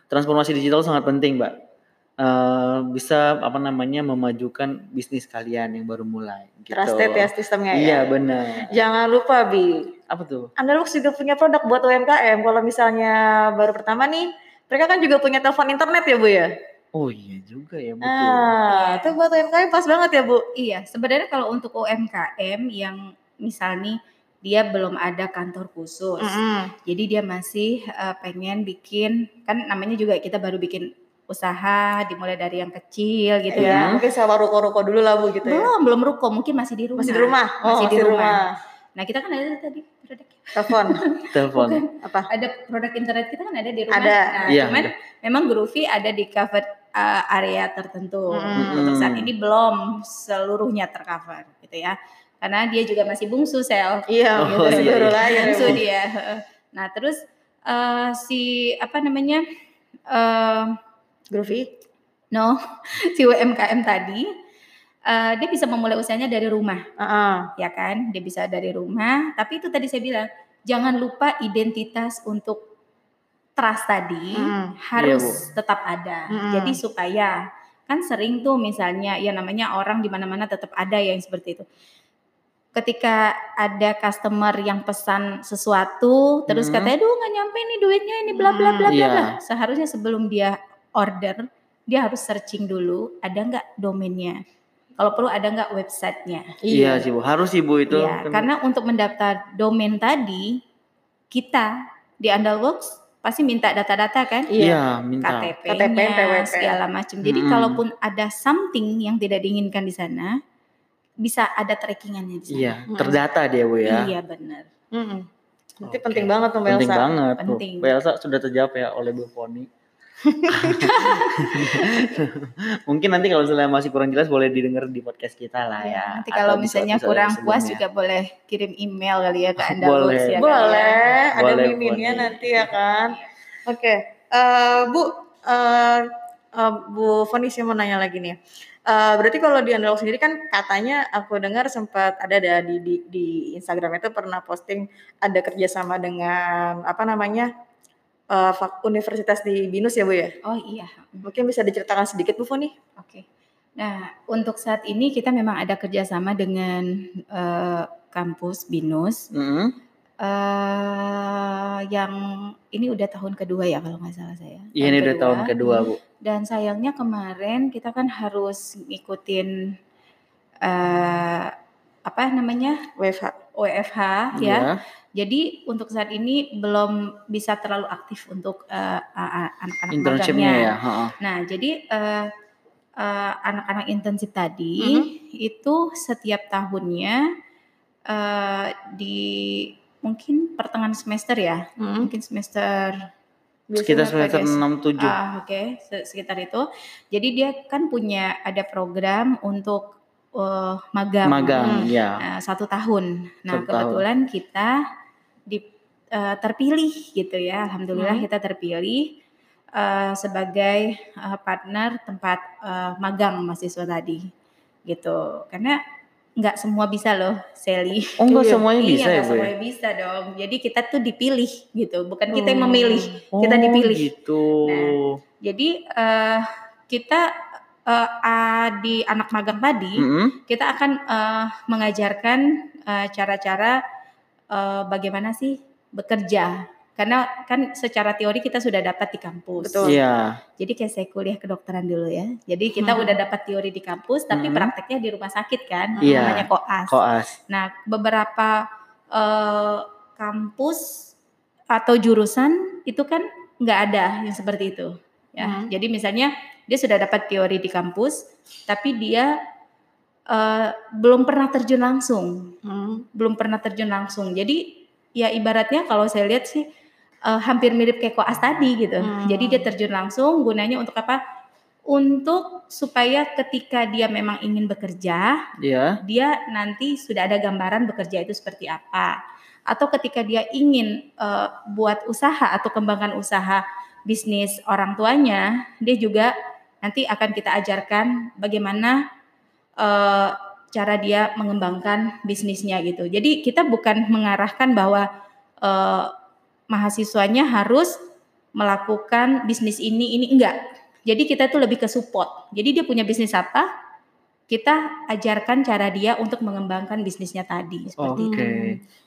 transformasi digital sangat penting mbak. Eh, bisa apa namanya memajukan bisnis kalian yang baru mulai. Gitu. Trusted ya sistemnya ya. Iya benar. Jangan lupa Bi, Apa tuh? Andalux juga punya produk buat UMKM. Kalau misalnya baru pertama nih, mereka kan juga punya telepon internet ya Bu ya. Oh iya juga ya betul. Ah, itu buat UMKM pas banget ya Bu. Iya, sebenarnya kalau untuk UMKM yang misal nih dia belum ada kantor khusus. Mm-mm. Jadi dia masih eh, pengen bikin kan namanya juga kita baru bikin usaha dimulai dari yang kecil gitu Ya, ya. mungkin sewa ruko-ruko dulu lah Bu gitu ya. Belum, belum ruko, mungkin masih di rumah. Masih di rumah. Oh, Masih di rumah. Nah, kita kan ada tadi produknya. Telepon. (laughs) Telepon. Apa? Ada produk internet kita kan ada di rumah. Ada. Nah, Iya, cuman ada. memang Groovy ada di cover uh, area tertentu. Mm. Untuk saat ini belum seluruhnya tercover gitu ya. Karena dia juga masih bungsu sel. Iya, Oh, gitu iya, baru iya. ya, Bungsu Bu. dia. Nah, terus eh, si apa namanya? eh Groovy. no, (laughs) si UMKM tadi eh, dia bisa memulai usahanya dari rumah. Heeh. ya kan? Dia bisa dari rumah. Tapi itu tadi saya bilang jangan lupa identitas untuk trust tadi Mm. harus Iya, tetap ada. Mm. jadi supaya kan sering tuh misalnya ya namanya orang di mana-mana tetap ada yang seperti itu. Ketika ada customer yang pesan sesuatu terus Mm. katanya duh nggak nyampe nih duitnya ini bla bla bla bla bla. Seharusnya sebelum dia order dia harus searching dulu ada nggak domainnya kalau perlu ada nggak websitenya Iya sih bu, harus sih bu itu. Iya, kan- karena untuk mendaftar domain tadi kita di Andalworks pasti minta data-data kan, Iya, minta. KTP, KTP-nya PWP. segala macam. Jadi Mm-mm. kalaupun ada something yang tidak diinginkan di sana, bisa ada trackingannya di sana. Iya, terdata dia bu ya. Iya benar. Berarti Oke. penting banget tuh Mbak Penting banget. Penting. Bu Elsa sudah terjawab ya oleh Bu Foni. (laughs) Mungkin nanti kalau misalnya masih kurang jelas boleh didengar di podcast kita lah ya. Nanti Atau kalau di misalnya episode kurang puas juga boleh kirim email kali ya ke (laughs) Andalworks Boleh. ya. Boleh, ada Boleh, miminnya boleh. nanti ya kan. Oke, eh, Bu, eh, eh, Bu Foni saya mau nanya lagi nih. Eh, berarti kalau di Andaluk sendiri kan katanya aku dengar sempat ada ada di, di di Instagram itu pernah posting ada kerjasama dengan apa namanya fak- universitas di Binus ya Bu ya. Oh iya. Mungkin bisa diceritakan sedikit Bu Foni? Oke. Nah, untuk saat ini kita memang ada kerjasama dengan eh, kampus BINUS Mm-mm. eh yang ini udah tahun kedua ya kalau nggak salah saya. Iya ini udah tahun kedua bu. Dan sayangnya kemarin kita kan harus ngikutin eh apa namanya WFH. WFH ya. Iya. Jadi untuk saat ini belum bisa terlalu aktif untuk a- anak-anak Internshipnya ya. Nah, jadi eh, eh, anak-anak intensif tadi Mhm. itu setiap tahunnya eh, di mungkin pertengahan semester ya, Hmm. mungkin semester Sekitar semester. 6 7. ah oke se- sekitar itu. Jadi dia kan punya ada program untuk eh, magang. Magang Hmm. ya. Nah, satu tahun. Nah, Satu tahun. kebetulan kita di eh, terpilih gitu ya. Alhamdulillah Hmm. kita terpilih eh, sebagai eh, partner tempat eh, magang mahasiswa tadi gitu. Karena nggak semua bisa loh, Sally. Oh enggak Iya. semuanya iya, bisa ya nggak bu ya? semuanya bisa dong. Jadi kita tuh dipilih gitu, bukan kita yang Oh. memilih. kita Oh, dipilih. gitu. Nah. Jadi eh, kita eh, ah, di anak magang tadi Mm-mm. kita akan eh, mengajarkan eh, cara-cara eh, bagaimana sih bekerja karena kan secara teori kita sudah dapat di kampus. Betul. Iya. Jadi kayak saya kuliah kedokteran dulu ya. Jadi kita Hmm. udah dapat teori di kampus tapi Hmm. prakteknya di rumah sakit kan, Iya. namanya koas. Koas. Nah, beberapa eh, kampus atau jurusan itu kan nggak ada yang seperti itu. Ya, Hmm. jadi misalnya dia sudah dapat teori di kampus, tapi dia eh, belum pernah terjun langsung, Hmm. belum pernah terjun langsung. Jadi ya ibaratnya kalau saya lihat sih eh, hampir mirip kayak koas tadi gitu. Hmm. Jadi dia terjun langsung, gunanya untuk apa? Untuk supaya ketika dia memang ingin bekerja, Iya. dia nanti sudah ada gambaran bekerja itu seperti apa. Atau ketika dia ingin eh, buat usaha atau kembangkan usaha bisnis orang tuanya, dia juga nanti akan kita ajarkan bagaimana eh, cara dia mengembangkan bisnisnya gitu. Jadi kita bukan mengarahkan bahwa eh, mahasiswanya harus melakukan bisnis ini ini enggak. Jadi kita tuh lebih ke support. Jadi dia punya bisnis apa, kita ajarkan cara dia untuk mengembangkan bisnisnya tadi seperti Oke. itu.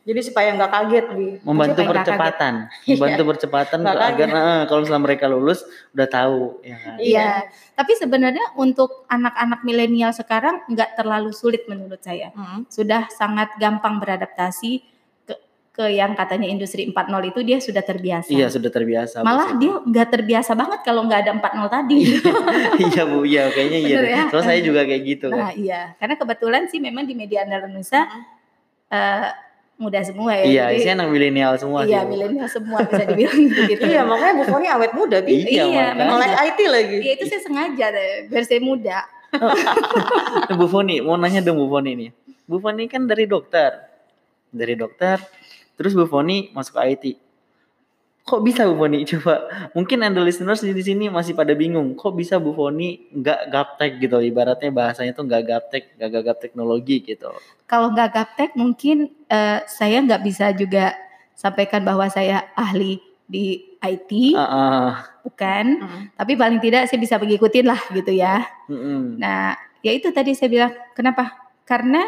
Jadi supaya nggak kaget Bi. Membantu percepatan. Membantu percepatan (laughs) agar eh, kalau misalnya mereka lulus udah tahu ya kan. Iya. Iya. Tapi sebenarnya untuk anak-anak milenial sekarang nggak terlalu sulit menurut saya. Hmm. Sudah sangat gampang beradaptasi ke, yang katanya industri 4.0 itu dia sudah terbiasa. Iya sudah terbiasa. Malah dia nggak terbiasa banget kalau nggak ada 4.0 tadi. (laughs) iya bu, iya kayaknya iya. Ya? Soalnya saya juga kayak gitu Nah kan. iya, karena kebetulan sih memang di media Indonesia eh, muda semua ya. Iya, isinya anak milenial semua Iya, milenial semua bisa dibilang (laughs) begitu. Iya makanya Bu Foni awet muda Bi. Iya, Iya, Melek IT lagi. Iya itu saya sengaja deh, biar saya muda. (laughs) Bu Foni, mau nanya dong Bu Foni nih. Bu Foni kan dari dokter. Dari dokter, terus Bu Foni masuk ke IT. Kok bisa Bu Foni? (laughs) Coba, mungkin anda listeners di sini masih pada bingung. Kok bisa Bu Foni nggak gaptek gitu? Ibaratnya bahasanya tuh nggak gaptek, nggak gagap teknologi gitu. Kalau nggak gaptek mungkin eh, saya nggak bisa juga sampaikan bahwa saya ahli di IT, Ah, ah. bukan. Hmm. Tapi paling tidak saya bisa mengikutin lah gitu ya. Mm-mm. Nah, ya itu tadi saya bilang, kenapa? Karena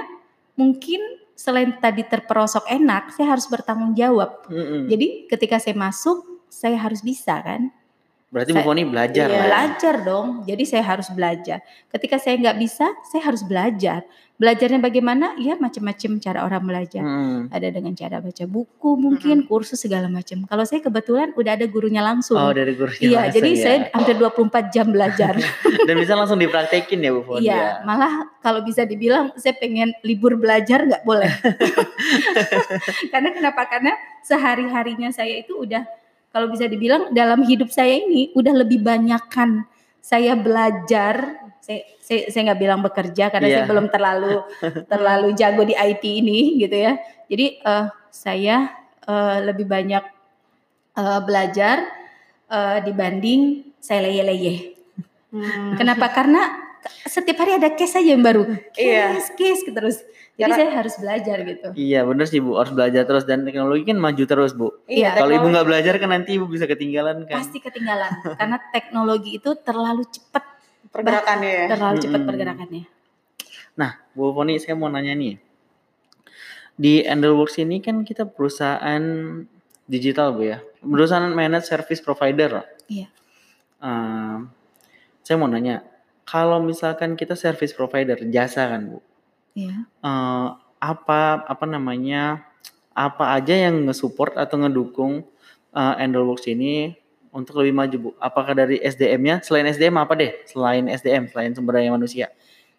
mungkin selain tadi terperosok enak, saya harus bertanggung jawab. Mm-mm. Jadi ketika saya masuk, saya harus bisa kan? Berarti Bu saya- Foni belajar Iya. lah. ya. Belajar dong. Jadi saya harus belajar. Ketika saya nggak bisa, saya harus belajar. Belajarnya bagaimana? Ya macam-macam cara orang belajar. Mm. Ada dengan cara baca buku, mungkin kursus segala macam. Kalau saya kebetulan udah ada gurunya langsung. Oh dari gurunya iya, langsung jadi ya. saya hampir 24 jam belajar. (laughs) Dan bisa langsung dipraktekin ya Bu Foni ya. Iya, malah kalau bisa dibilang saya pengen libur belajar nggak boleh. (laughs) Karena kenapa? Karena sehari-harinya saya itu udah kalau bisa dibilang dalam hidup saya ini udah lebih banyakkan saya belajar. Saya saya saya nggak bilang bekerja karena Iya. saya belum terlalu (laughs) terlalu jago di IT ini gitu ya. Jadi eh, saya eh, lebih banyak eh, belajar eh, dibanding saya leye-leye. Hmm. Kenapa? Karena setiap hari ada case aja yang baru. Iya. Case, case terus. Jadi Karena- saya harus belajar gitu. Iya bener sih bu, harus belajar terus dan teknologi kan maju terus bu. Iya, Kalau ibu nggak belajar kan nanti ibu bisa ketinggalan kan. Pasti ketinggalan karena teknologi itu terlalu cepat, pergerakannya ya. terlalu cepat Mm-mm. pergerakannya. Nah, Bu Foni, saya mau nanya nih. Di Endelworks ini kan kita perusahaan digital, Bu ya. Perusahaan managed service provider lah. Iya. Ehm, saya mau nanya, kalau misalkan kita service provider jasa kan, Bu. Iya. eh, apa apa namanya? Apa aja yang nge-support atau ngedukung eh, Endelworks ini untuk lebih maju, Bu? Apakah dari SDM-nya? Selain SDM apa deh? Selain SDM, selain sumber daya manusia.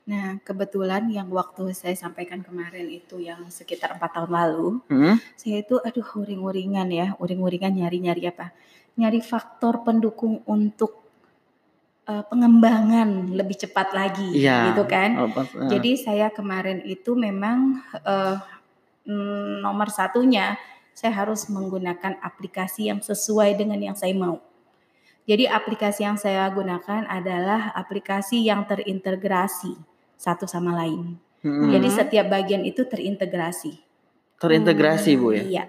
Nah, kebetulan yang waktu saya sampaikan kemarin itu yang sekitar empat tahun lalu, Hmm? saya itu aduh uring-uringan ya, uring-uringan nyari-nyari apa? Nyari faktor pendukung untuk eh, pengembangan lebih cepat lagi, Iya. gitu kan? Oh, pas- eh. Jadi saya kemarin itu memang mm, nomor satunya saya harus menggunakan aplikasi yang sesuai dengan yang saya mau. Jadi aplikasi yang saya gunakan adalah aplikasi yang terintegrasi satu sama lain. Mm-mm. Jadi setiap bagian itu terintegrasi. terintegrasi bu ya. Iya.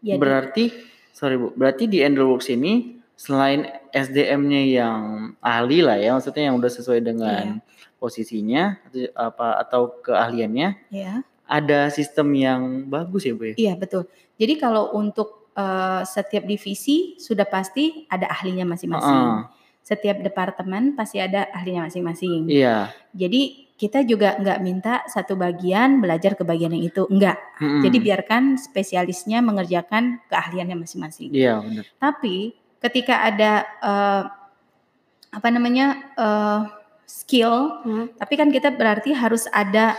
Jadi Berarti sorry bu, berarti di Endelworks ini selain SDM-nya yang ahli lah ya, maksudnya yang udah sesuai dengan posisinya atau apa atau keahliannya, ya. Ada sistem yang bagus ya bu ya. Iya betul. Jadi kalau untuk eh, setiap divisi sudah pasti ada ahlinya masing-masing. Heeh. Setiap departemen pasti ada ahlinya masing-masing. Iya. Jadi kita juga nggak minta satu bagian belajar ke bagian yang itu, enggak. Mm-mm. Jadi biarkan spesialisnya mengerjakan keahliannya masing-masing. Iya benar. Tapi ketika ada eh, apa namanya eh, skill, Hmm. tapi kan kita berarti harus ada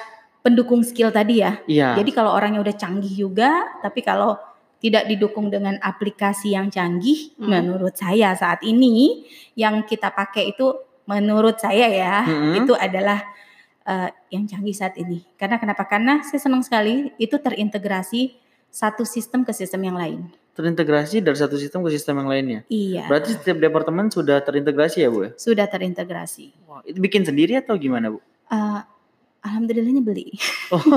pendukung skill tadi ya. Iya. Jadi kalau orangnya udah canggih juga, tapi kalau tidak didukung dengan aplikasi yang canggih, Hmm. menurut saya saat ini yang kita pakai itu menurut saya ya, Mm-mm. itu adalah eh, yang canggih saat ini. Karena kenapa? Karena saya senang sekali itu terintegrasi satu sistem ke sistem yang lain. Terintegrasi dari satu sistem ke sistem yang lainnya. Iya, Berarti setiap departemen sudah terintegrasi ya bu ya. sudah terintegrasi. Wah, itu bikin sendiri atau gimana bu? Eh, alhamdulillahnya beli. Oh. (laughs)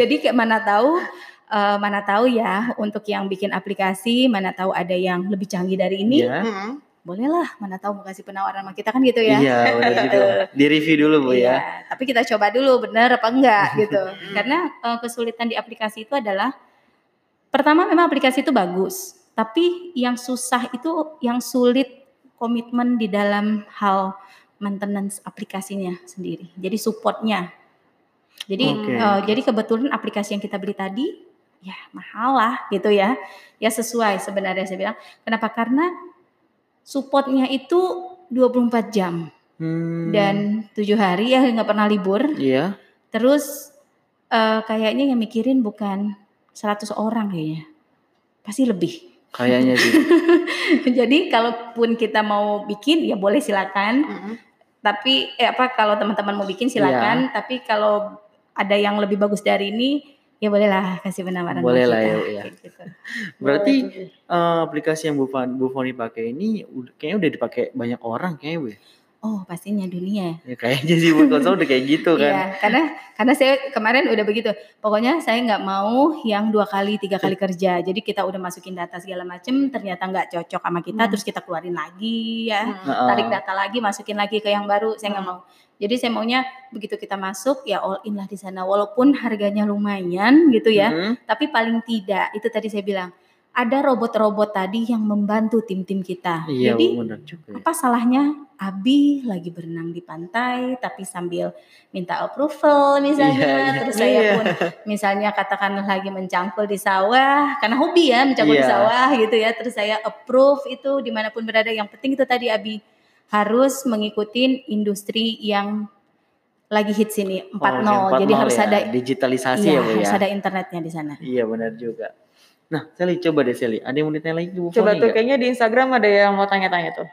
Jadi kayak mana tahu eh, mana tahu ya untuk yang bikin aplikasi, mana tahu ada yang lebih canggih dari ini, Iya. Hmm. bolehlah. Mana tahu mau kasih penawaran sama kita kan gitu ya. Iya, benar gitu. Di review dulu bu Iya, ya. tapi kita coba dulu benar apa enggak (laughs) gitu. Karena eh, kesulitan di aplikasi itu adalah pertama memang aplikasi itu bagus, tapi yang susah itu yang sulit komitmen di dalam hal maintenance aplikasinya sendiri. Jadi supportnya. Jadi Oke. eh, jadi kebetulan aplikasi yang kita beli tadi ya mahal lah gitu ya. Ya sesuai sebenarnya saya bilang. Kenapa? Karena supportnya itu 24 jam Hmm, dan tujuh hari ya nggak pernah libur. Iya. Terus eh, kayaknya yang mikirin bukan 100 orang kayaknya, pasti lebih. Kayaknya sih. (laughs) Jadi kalaupun kita mau bikin ya boleh silakan. Hmm. Tapi eh, apa kalau teman-teman mau bikin silakan. Tapi kalau ada yang lebih bagus dari ini ya bolehlah kasih penawaran. sama (laughs) Boleh lah ya, ya. gitu. Berarti eh, aplikasi yang Bu, Fan- Bu Foni pakai ini kayaknya udah dipakai banyak orang kayaknya Bu. Oh pastinya dunia. Ya kayaknya sih Bu Konsol udah kayak gitu kan. Iya, karena karena saya kemarin udah begitu. Pokoknya saya nggak mau yang dua kali, tiga kali (laughs) kerja. Jadi kita udah masukin data segala macem, ternyata nggak cocok sama kita, Hmm. terus kita keluarin lagi ya, Hmm. Tarik data lagi, masukin lagi ke yang baru. Saya nggak Hmm. mau. Jadi saya maunya begitu kita masuk ya all in lah di sana. Walaupun harganya lumayan gitu ya, Hmm, tapi paling tidak itu tadi saya bilang ada robot-robot tadi yang membantu tim-tim kita. Iya Jadi benar juga. ya. apa salahnya Abi lagi berenang di pantai tapi sambil minta approval misalnya Iya, iya. terus saya Iya. pun misalnya katakan lagi mencangkul di sawah karena hobi ya mencangkul di Iya. sawah gitu ya terus saya approve itu di mana pun berada yang penting itu tadi Abi harus mengikuti industri yang lagi hits ini 4.0 Oh, jadi 4.0 harus ya. ada digitalisasi iya, ya Bu harus ya. ada internetnya di sana Iya benar juga. Nah, Sally coba deh Sally. Ada yang mau ditanya lagi Bu Coba Foni tuh nggak? kayaknya di Instagram ada yang mau tanya-tanya tuh.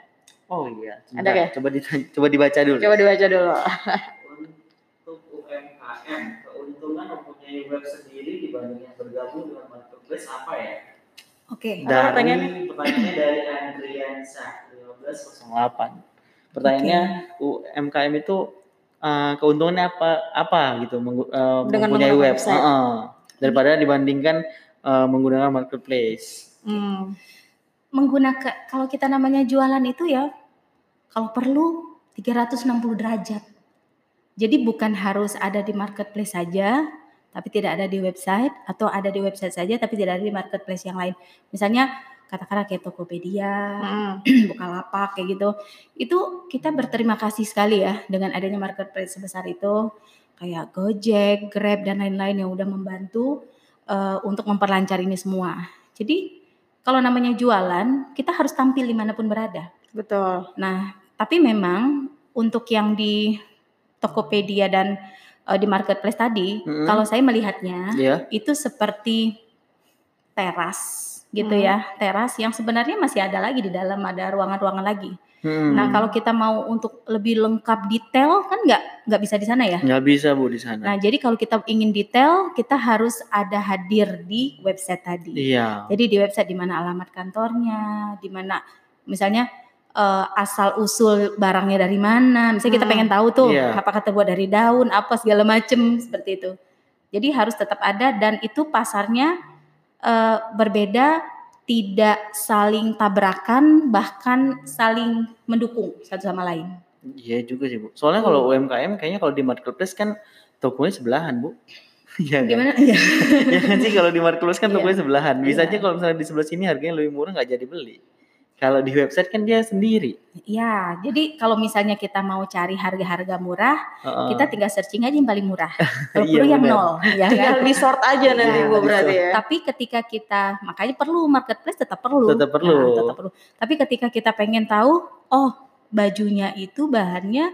Oh iya. Ada Sebentar, ya? Coba ditanya, coba dibaca dulu. Coba dibaca dulu. Untuk UMKM, keuntungan mempunyai web sendiri dibandingkan bergabung dengan marketplace apa ya? oke Apa Dari pertanyaannya? pertanyaannya dari Andriansa 1508. Pertanyaannya UMKM itu uh, keuntungannya apa apa gitu menggu- uh, Dengan mempunyai web website. Uh-uh. daripada dibandingkan uh, menggunakan marketplace. Hmm. Menggunakan kalau kita namanya jualan itu ya kalau perlu 360 derajat. Jadi bukan harus ada di marketplace saja, tapi tidak ada di website atau ada di website saja tapi tidak ada di marketplace yang lain. Misalnya katakanlah kayak Tokopedia, Hmm. (clears throat) Bukalapak kayak gitu. Itu kita berterima kasih sekali ya dengan adanya marketplace sebesar itu kayak Gojek, Grab dan lain-lain yang udah membantu eh, untuk memperlancar ini semua. Jadi kalau namanya jualan, kita harus tampil di mana pun berada. Betul. Nah, tapi memang untuk yang di Tokopedia dan eh, di marketplace tadi, Mm-mm. kalau saya melihatnya Ya. itu seperti teras gitu Hmm. ya, teras yang sebenarnya masih ada lagi di dalam ada ruangan-ruangan lagi. Hmm. Nah, kalau kita mau untuk lebih lengkap detail kan nggak nggak bisa di sana ya. nggak bisa bu di sana. Nah, jadi kalau kita ingin detail, kita harus ada hadir di website tadi. Iya. Jadi di website di mana alamat kantornya, di mana misalnya eh, asal usul barangnya dari mana. Misalnya kita Hmm. pengen tahu tuh Iya. apakah terbuat dari daun, apa segala macem seperti itu. Jadi harus tetap ada dan itu pasarnya eh, berbeda, tidak saling tabrakan, bahkan saling mendukung satu sama lain. Iya juga sih bu. Soalnya kalau UMKM kayaknya kalau di marketplace kan tokonya sebelahan bu. (laughs) Iya kan? Gimana? Iya. Ya kan sih kalau di marketplace kan Iya. tokonya sebelahan. Bisa Iya. aja kalau misalnya di sebelah sini harganya lebih murah nggak jadi beli. Kalau di website kan dia sendiri. Ya, jadi kalau misalnya kita mau cari harga-harga murah, Heeh. kita tinggal searching aja yang paling murah. (laughs) Kalau Iya, perlu yang nol, ya Tinggal kan? di sort aja nanti Iya, bu di berarti ya. Tapi ketika kita makanya perlu marketplace tetap perlu. Tetap perlu. Nah, tetap perlu. Tapi ketika kita pengen tahu, oh bajunya itu bahannya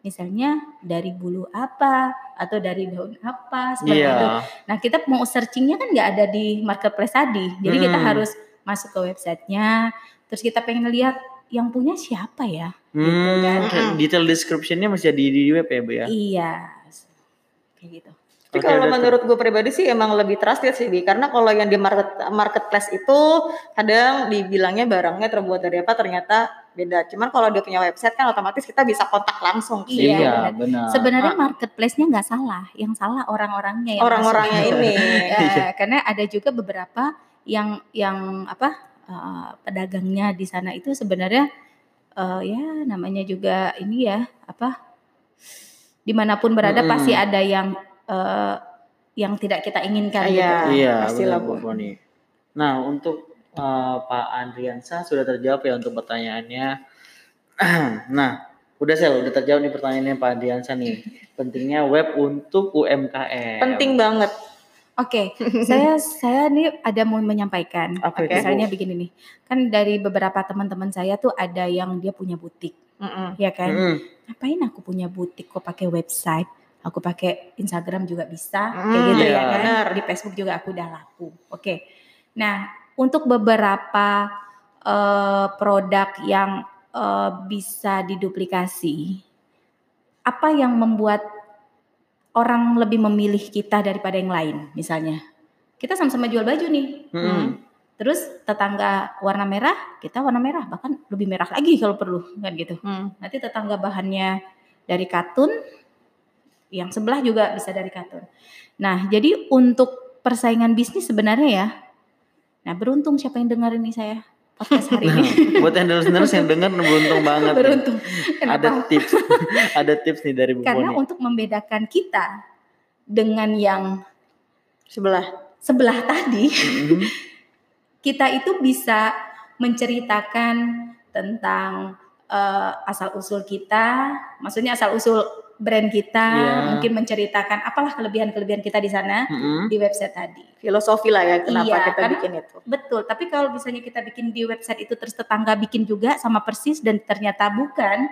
misalnya dari bulu apa atau dari daun apa seperti itu. Iya. Nah kita mau searchingnya kan nggak ada di marketplace tadi, jadi kita Hmm. harus masuk ke websitenya. Terus kita pengen lihat yang punya siapa ya? Hmm, kan. Mm-mm. detail descriptionnya masih di, di web ya bu ya. Iya, kayak gitu. Tapi Oke, kalau menurut gue pribadi sih emang lebih trusted sih, Bi. Karena kalau yang di market marketplace itu kadang dibilangnya barangnya terbuat dari apa ternyata beda. Cuman kalau dia punya website kan otomatis kita bisa kontak langsung sih. Iya, Iya, benar. benar. Sebenarnya Ah. marketplace-nya nggak salah, yang salah orang-orangnya Orang-orangnya ini. Eh, (laughs) karena ada juga beberapa yang yang apa eh, pedagangnya di sana itu sebenarnya eh, ya namanya juga ini ya apa di mana pun berada Mm-mm. pasti ada yang eh, yang tidak kita inginkan Iya. gitu. Iya, pastilah, benar, Bu. Bu. Nah, untuk uh, Pak Andriansa sudah terjawab ya untuk pertanyaannya. (clears throat) nah, udah sel, udah terjawab nih pertanyaannya Pak Andriansa nih. (laughs) Pentingnya web untuk UMKM. Penting banget. Oke, (laughs) saya saya nih ada mau menyampaikan. Itu? Misalnya begini nih, kan dari beberapa teman-teman saya tuh ada yang dia punya butik, Mm-mm. ya kan? Mm-mm. Ngapain aku punya butik kok pakai website? Aku pakai Instagram juga bisa, Hmm, kayak gitu iya, ya kan? benar. Di Facebook juga aku udah laku. Oke. Nah, untuk beberapa eh, produk yang eh, bisa diduplikasi, apa yang membuat orang lebih memilih kita daripada yang lain? Misalnya, kita sama-sama jual baju nih. Mm-mm. Terus tetangga warna merah, kita warna merah, bahkan lebih merah lagi kalau perlu, kan gitu. Hmm. Nanti tetangga bahannya dari katun, yang sebelah juga bisa dari katun. Nah, jadi untuk persaingan bisnis sebenarnya ya, nah beruntung siapa yang dengar ini saya podcast hari Nah, ini. (laughs) buat yang listeners yang dengar (laughs) beruntung banget. beruntung. Ada Kenapa? tips, (laughs) ada tips nih dari Bu Karena Foni. untuk membedakan kita dengan yang Sebelah. sebelah tadi, Mm-mm. kita itu bisa menceritakan tentang eh, asal usul kita, maksudnya asal usul brand kita, Iya. mungkin menceritakan apalah kelebihan-kelebihan kita di sana Mm-mm. di website tadi. Filosofi lah ya kenapa Iya, kita karena- bikin itu. Betul, tapi kalau misalnya kita bikin di website itu terus tetangga bikin juga sama persis dan ternyata bukan,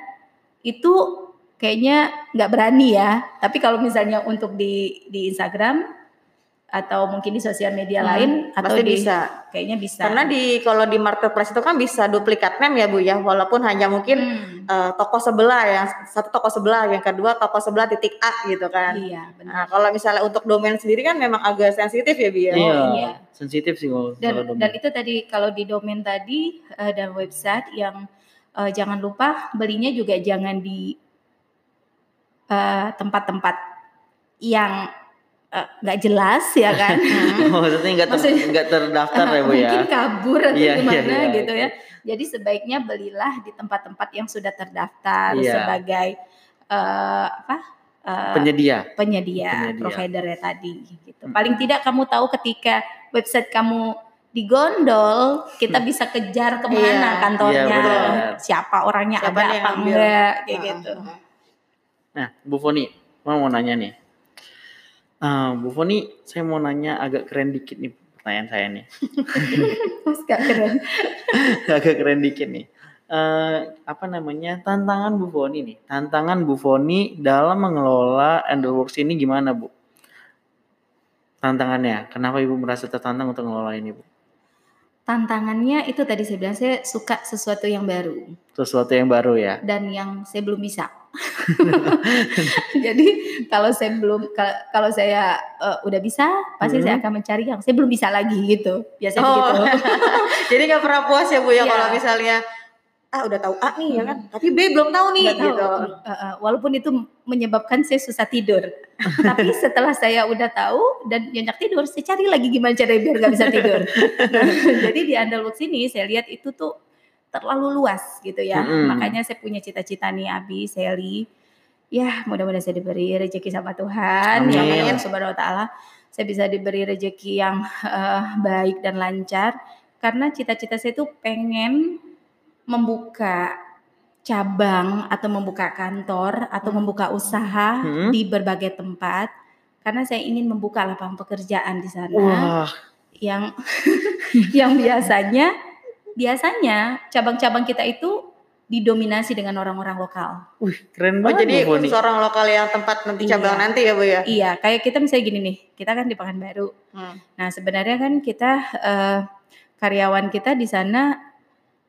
itu kayaknya nggak berani ya. Tapi kalau misalnya untuk di di Instagram atau mungkin di sosial media Hmm, lain atau Pasti di bisa. kayaknya bisa. Karena di kalau di marketplace itu kan bisa duplikat name ya Bu ya, walaupun hanya mungkin Hmm, eh, toko sebelah yang satu toko sebelah, yang kedua toko sebelah titik A gitu kan. iya Nah, benar. kalau misalnya untuk domain sendiri kan memang agak sensitif ya Bu ya. Iya, iya. sensitif sih kalau Dan dan itu tadi kalau di domain tadi eh, dan website yang eh, jangan lupa belinya juga jangan di tempat-tempat yang eh, nggak jelas ya kan. (laughs) Maksudnya nggak ter, Maksudnya- terdaftar (laughs) ya bu ya? Mungkin kabur atau iya, gimana iya, gitu oke. ya. Jadi sebaiknya belilah di tempat-tempat yang sudah terdaftar Iya. sebagai eh, apa? eh, Penyedia. penyedia, Penyedia. providernya tadi gitu. Mm. Paling tidak kamu tahu ketika website kamu digondol, kita bisa kejar ke mana Iya. kantornya, Iya, siapa orangnya Siapa ada apa enggak kayak Heeh, gitu. Nah, Bu Foni, mau mau nanya nih. Eh, Bu Foni, saya mau nanya agak keren dikit nih pertanyaan saya nih. Mas gak keren. (laughs) agak keren dikit nih. Eh, apa namanya tantangan Bu Foni nih? Tantangan Bu Foni dalam mengelola Endoworks ini gimana Bu? Tantangannya, kenapa Ibu merasa tertantang untuk mengelola ini Bu? Tantangannya itu tadi saya bilang saya suka sesuatu yang baru Sesuatu yang baru ya. dan yang saya belum bisa. (laughs) Jadi kalau saya belum kal- kalau saya eh, udah bisa, pasti Hmm. saya akan mencari yang saya belum bisa lagi gitu. Biasanya Oh. gitu. (laughs) Jadi nggak pernah puas ya Bu ya Iya. kalau misalnya ah udah tahu A nih ya kan, tapi B belum tahu nih tahu. gitu. Uh, uh, walaupun itu menyebabkan saya susah tidur. (laughs) Tapi setelah saya udah tahu dan nyenyak tidur, saya cari lagi gimana caranya biar nggak bisa tidur. (laughs) (laughs) Jadi di Underworks ini saya lihat itu tuh terlalu luas gitu ya. Mm-mm. Makanya saya punya cita-cita nih Abi, Sally. Ya mudah-mudahan saya diberi rezeki sama Tuhan. Amin. Ya Allah subhanahu wa ta'ala. Saya bisa diberi rezeki yang eh, baik dan lancar. Karena cita-cita saya tuh pengen membuka cabang atau membuka kantor atau Hmm. membuka usaha Hmm. di berbagai tempat karena saya ingin membuka lapangan pekerjaan di sana Wah, yang (laughs) yang biasanya biasanya cabang-cabang kita itu didominasi dengan orang-orang lokal. wih keren Oh banget jadi Bu orang lokal yang tempat nanti Iya. cabang nanti ya Bu ya. Iya, kayak kita misalnya gini nih, kita kan di Pekanbaru. Hmm. Nah, sebenarnya kan kita eh, karyawan kita di sana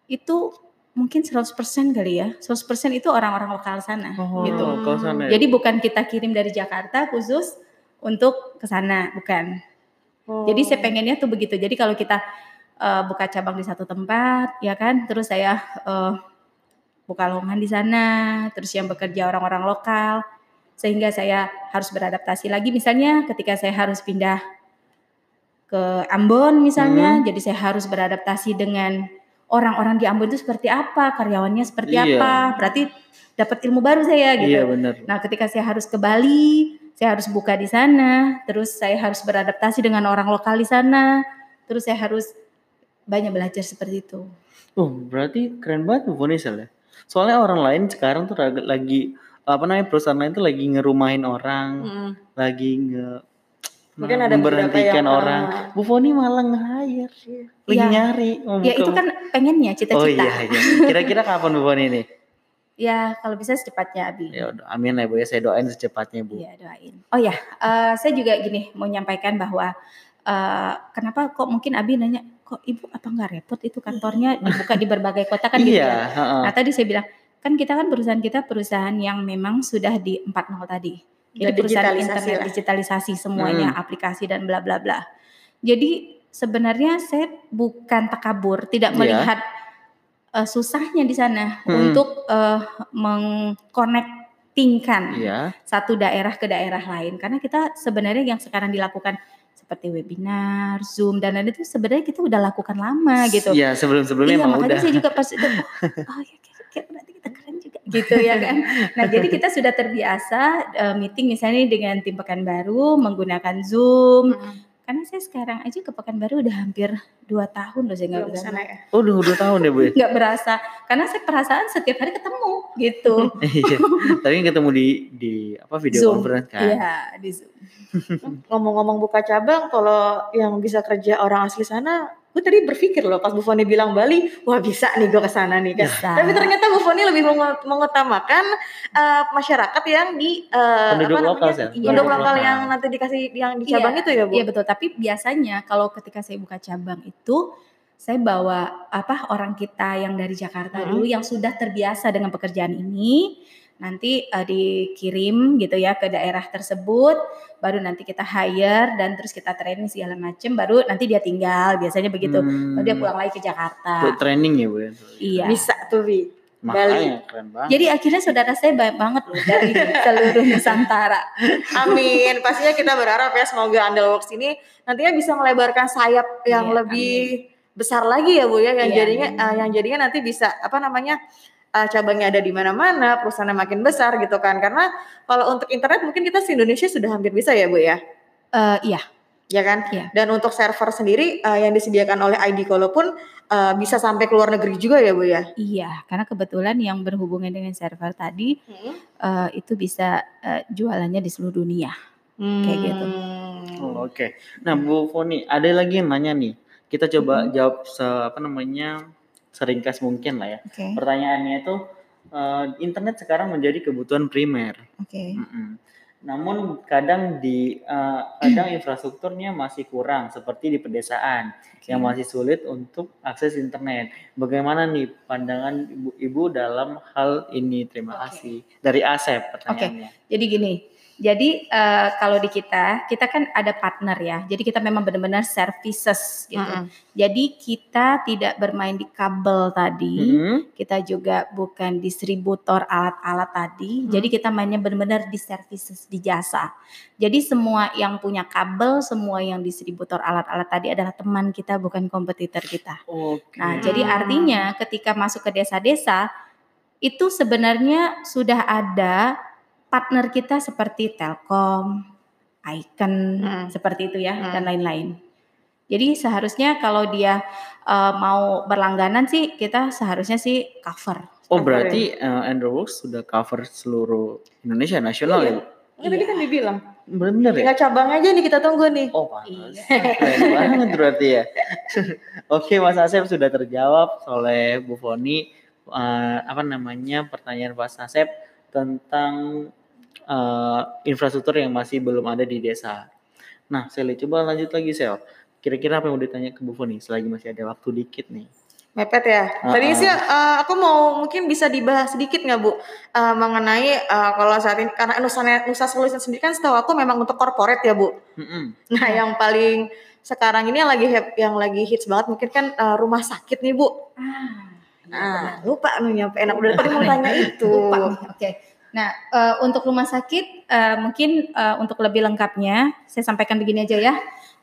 itu mungkin 100% kali ya. 100% itu orang-orang lokal sana Oh, gitu. kalau sana ya. Jadi bukan kita kirim dari Jakarta khusus untuk ke sana, bukan. Oh. Jadi saya pengennya tuh begitu. Jadi kalau kita eh, buka cabang di satu tempat, ya kan, terus saya eh, buka lowongan di sana, terus yang bekerja orang-orang lokal, sehingga saya harus beradaptasi lagi. Misalnya ketika saya harus pindah ke Ambon misalnya, jadi saya harus beradaptasi dengan orang-orang di Ambon itu seperti apa, karyawannya seperti Iya. apa. Berarti dapat ilmu baru saya gitu. Iya benar. Nah, ketika saya harus ke Bali, saya harus buka di sana, terus saya harus beradaptasi dengan orang lokal di sana, terus saya harus banyak belajar seperti itu. Oh, berarti keren banget Bu Foni Sel, ya. Soalnya orang lain sekarang tuh lagi, apa namanya perusahaan lain tuh lagi ngerumahin orang, Hmm. lagi nge Mungkin nah, ada memberhentikan yang, orang. ah. Bu Foni malah nge-hire, lagi Iya. nyari. mau Ya itu kan pengennya Oh cita-cita. iya iya. Kira-kira kapan Bu Foni nih? Ya kalau bisa secepatnya Abi. Ya amin lah Bu ya. Saya doain secepatnya Bu. Iya doain. Oh ya, eh, saya juga gini mau nyampaikan bahwa eh, kenapa kok mungkin Abi nanya kok ibu apa nggak repot itu kantornya dibuka di berbagai kota kan (laughs) gitu iya, ya. heeh. Nah tadi saya bilang kan kita kan perusahaan kita perusahaan yang memang sudah di 4.0 tadi. Jadi Udah perusahaan digitalisasi internet lah. digitalisasi semuanya aplikasi dan bla bla bla. Jadi sebenarnya saya bukan takabur, tidak Iya. melihat eh, susahnya di sana Hmm. untuk eh, mengkonektingkan Iya. satu daerah ke daerah lain karena kita sebenarnya yang sekarang dilakukan seperti webinar, Zoom dan lain itu sebenarnya kita udah lakukan lama gitu. Iya, sebelum-sebelumnya Iya, makanya udah. saya juga pas itu (laughs) oh, oh ya kayak, kayak berarti kita keren juga gitu ya kan. Nah, jadi kita sudah terbiasa eh, meeting misalnya dengan tim Pekanbaru menggunakan Zoom. Hmm. Karena saya sekarang aja ke Pekanbaru udah hampir dua tahun loh saya nggak ke sana ya. Oh, udah udah tahun ya Bu ya? (laughs) nggak berasa karena saya perasaan setiap hari ketemu gitu. (laughs) Iya. Tapi ketemu di di apa video Zoom. conference kan? Iya di Zoom. Ngomong-ngomong buka cabang, kalau yang bisa kerja orang asli sana, gue tadi berpikir loh pas Bu Foni bilang Bali, wah bisa nih gue ke sana nih kan. Bisa. Tapi ternyata Bu Foni lebih mengu- mengutamakan eh, masyarakat yang di eh, Penduduk apa lokal, namanya? Iya. Penduduk lokal yang nanti dikasih yang di cabang Iya. itu ya Bu. Iya betul, tapi biasanya kalau ketika saya buka cabang itu saya bawa apa orang kita yang dari Jakarta Hmm. dulu yang sudah terbiasa dengan pekerjaan ini nanti eh, dikirim gitu ya ke daerah tersebut baru nanti kita hire dan terus kita training segala macem baru nanti dia tinggal biasanya begitu Hmm. baru dia pulang lagi ke Jakarta Buat training ya Bu ya? iya Bisa tuh Bi. Makanya keren banget. Jadi akhirnya saudara saya banyak banget loh dari (laughs) seluruh Nusantara. Amin. Pastinya kita berharap ya semoga Andalworks ini nantinya bisa melebarkan sayap yang Iya, lebih besar lagi ya Bu ya yang Iya, jadinya eh, yang jadinya nanti bisa apa namanya eh, cabangnya ada di mana-mana, perusahaannya makin besar gitu kan. Karena kalau untuk internet mungkin kita se Indonesia sudah hampir bisa ya Bu ya. Eh, iya, Ya kan? Iya. Dan untuk server sendiri eh, yang disediakan oleh ID Kolo pun eh, bisa sampai ke luar negeri juga ya Bu ya. iya. Karena kebetulan yang berhubungan dengan server tadi eh, itu bisa eh, jualannya di seluruh dunia. Kayak gitu. Hmm. Oh, Oke. Nah, Bu Foni, ada lagi yang nanya nih. Kita coba Mhm. jawab se apa namanya seringkas mungkin lah ya. Oke, Pertanyaannya itu eh, internet sekarang menjadi kebutuhan primer. oke. Mm-mm. Namun kadang di eh, kadang infrastrukturnya masih kurang seperti di pedesaan yang masih sulit untuk akses internet. Bagaimana nih pandangan ibu-ibu dalam hal ini? Terima Oke. kasih. Dari Asep pertanyaannya. Jadi gini, jadi eh, kalau di kita, kita kan ada partner ya. Jadi kita memang benar-benar services gitu. Mm-mm. Jadi kita tidak bermain di kabel tadi, Mm-mm. kita juga bukan distributor alat-alat tadi. Hmm. Jadi kita mainnya benar-benar di services, di jasa. Jadi semua yang punya kabel, semua yang distributor alat-alat tadi adalah teman kita, bukan kompetitor kita. Oke. Nah, jadi Hmm. artinya ketika masuk ke desa-desa itu sebenarnya sudah ada partner kita seperti Telkom, Icon, Hmm. seperti itu ya Hmm. dan lain-lain. Jadi seharusnya kalau dia eh, mau berlangganan sih kita seharusnya sih cover. Oh berarti uh, Andrewworks sudah cover seluruh Indonesia nasional Iya. ya? Kan tadi kan dibilang. Bener ya? Tinggal cabang aja nih kita tunggu nih. Oh pantas. Iya. (laughs) Keren banget berarti ya. (laughs) Oke Mas Asep sudah terjawab oleh Bu Foni. Eh, apa namanya pertanyaan Mas Asep tentang eh, infrastruktur yang masih belum ada di desa. Nah, Sel, coba lanjut lagi Sel. Kira-kira apa yang mau ditanya ke Bu Foni selagi masih ada waktu dikit nih? Mepet ya. Tadi Uh-uh. sih eh, aku mau mungkin bisa dibahas sedikit nggak Bu Eh, mengenai eh, kalau saat ini karena Nusa Nusa Solution sendiri kan setahu aku memang untuk corporate ya Bu. Mm-mm. Nah yang paling sekarang ini yang lagi hip- yang lagi hits banget mungkin kan eh, rumah sakit nih Bu. Nah lupa nih nyampe enak udah tadi mau tanya itu. (laughs) Lupa Oke. Nah, eh, untuk rumah sakit eh, mungkin eh, untuk lebih lengkapnya saya sampaikan begini aja ya.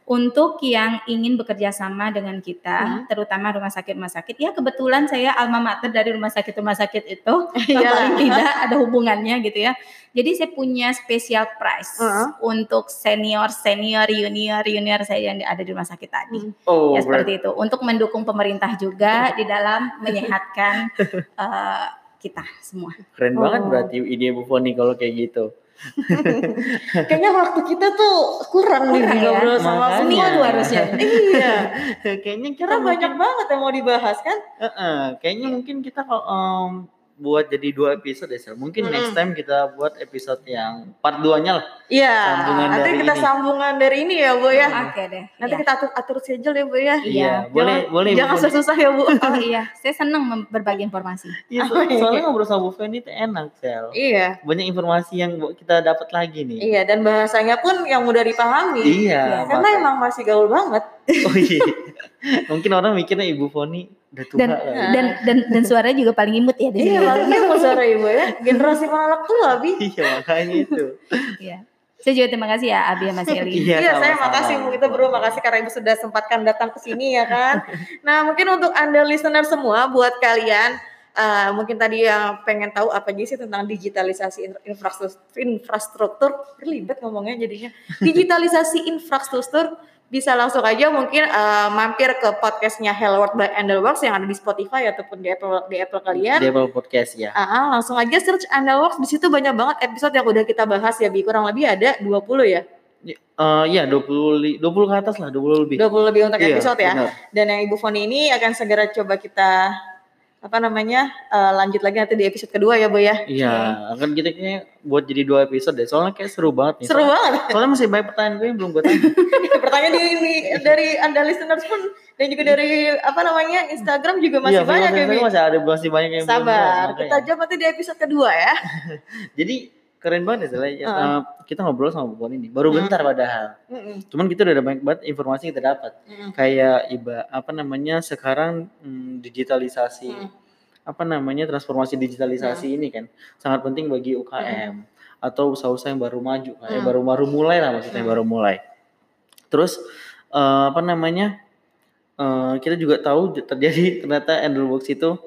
Untuk yang ingin bekerja sama dengan kita, Hmm. terutama rumah sakit-rumah sakit, ya kebetulan saya alma mater dari rumah sakit-rumah sakit itu, (laughs) Iyalah. paling tidak ada hubungannya gitu ya. Jadi saya punya special price Uh-huh. untuk senior, senior, junior, junior saya yang ada di rumah sakit tadi. Oh, ya seperti itu. Untuk mendukung pemerintah juga di dalam menyehatkan eh, (laughs) kita semua. keren banget Oh. berarti ide Bu Foni kalau kayak gitu. (laughs) Kayaknya waktu kita tuh kurang, nih Kurang ya. ngobrol sama semua Seminggu harusnya. (laughs) iya. Kayaknya kita Karena banyak mungkin- banget yang mau dibahas kan. Heeh, kayaknya mungkin kita kalau em, buat jadi dua episode ya, Sel. Mungkin Mm-mm. next time kita buat episode yang part 2-nya lah. Iya. Sambungan Nanti dari kita ini. sambungan dari ini ya Bu ya. Oke deh. Nanti Iya. kita atur atur schedule ya Bu ya. Iya, boleh, boleh. Jangan Foni. susah-susah ya Bu. (laughs) Oh iya, saya senang berbagi informasi. Iya, so- Oh, iya. soalnya ngobrol sama Bu Feni itu enak, Sel. iya. Banyak informasi yang bu- kita dapat lagi nih. Iya dan bahasanya pun yang mudah dipahami. Iya, Karena makanya. emang masih gaul banget. Oh iya. (laughs) Mungkin orang mikirnya Ibu Foni tua Dan kali. dan dan dan suaranya juga paling imut ya di sini. Iya, makanya mau suara ibu ya. Generasi anak tua, Bi. (laughs) Iya, makanya itu. Iya. Saya juga terima kasih ya Abi sama Sally. Iya, Iya, saya makasih Bu. Kita berdua makasih karena Ibu sudah sempatkan datang ke sini ya kan. Nah, mungkin untuk Anda listener semua buat kalian eh, mungkin tadi yang pengen tahu apa aja sih tentang digitalisasi in- infrastruktur infrastruktur ribet ngomongnya jadinya. Digitalisasi infrastruktur bisa langsung aja mungkin eh, mampir ke podcastnya Hello World by Andalworks yang ada di Spotify ataupun di Apple di Apple kalian. Di Apple Podcast ya. Ah, ah, langsung aja search Andalworks di situ banyak banget episode yang udah kita bahas ya Bi kurang lebih ada 20 ya. Eh iya 20 li- 20 ke atas lah, 20 lebih. 20 lebih untuk Iya, episode ya. benar. Dan yang Ibu Foni ini akan segera coba kita apa namanya eh, lanjut lagi nanti di episode kedua ya Bu ya. Iya, akan kita kayaknya buat jadi dua episode deh. Soalnya kayak seru banget nih. Seru Soalnya- banget. Soalnya masih banyak pertanyaan gue yang belum gue tanya. (laughs) Pertanyaan di ini dari Anda listeners pun dan juga dari apa namanya Instagram juga masih Iya, banyak ya viewers Bi. masih ada masih banyak yang belum Sabar, tahu, kita jawab nanti di episode kedua ya. (laughs) Jadi keren banget ya, Sela. Ya, Heeh. eh, kita ngobrol sama Foni ini. Baru bentar padahal. Mm-mm, Cuman kita udah ada banyak banget informasi yang kita dapat. Kayak iba apa namanya sekarang hmm, digitalisasi Hmm. apa namanya transformasi digitalisasi ini kan sangat penting bagi UKM atau usaha-usaha yang baru maju kayak baru baru mulai lah maksudnya Hmm. baru mulai terus eh, apa namanya eh, kita juga tahu terjadi (laughs) ternyata Endelworks itu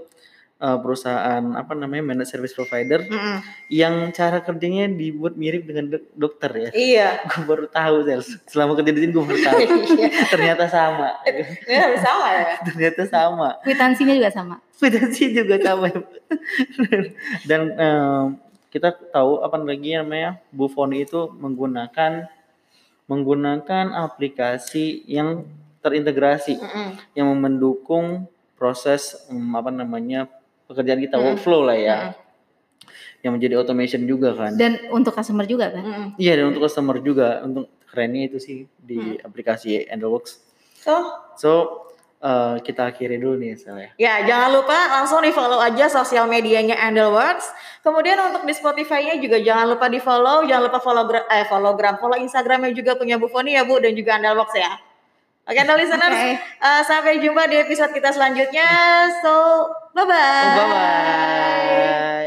eh, perusahaan apa namanya managed service provider Mm-mm. yang cara kerjanya dibuat mirip dengan dok- dokter ya Iya. (laughs) gue baru tahu Sel. selama kerja di sini gue baru tahu (laughs) Iya. ternyata sama Ini harus sama ya. (laughs) ternyata sama Kwitansinya juga sama. Kwitansi juga sama dan em, kita tahu apa lagi namanya Buffoni itu menggunakan menggunakan aplikasi yang terintegrasi Mm-mm. yang mendukung proses em, apa namanya pekerjaan kita Mm. workflow lah ya Mm. yang menjadi automation juga kan Dan untuk customer juga kan. Mm-mm. iya dan untuk customer juga untuk kerennya itu sih di aplikasi Endelworks So, so eh, kita akhiri dulu nih Sel ya Ya, jangan lupa langsung di follow aja sosial medianya Andelworks. Kemudian untuk di Spotify-nya juga jangan lupa di follow, jangan lupa follow eh followgram, follow Instagramnya juga punya Bu Foni ya Bu dan juga Andelworks ya. Oke, nah listeners, Oke. eh, sampai jumpa di episode kita selanjutnya. So, bye bye. Oh, bye bye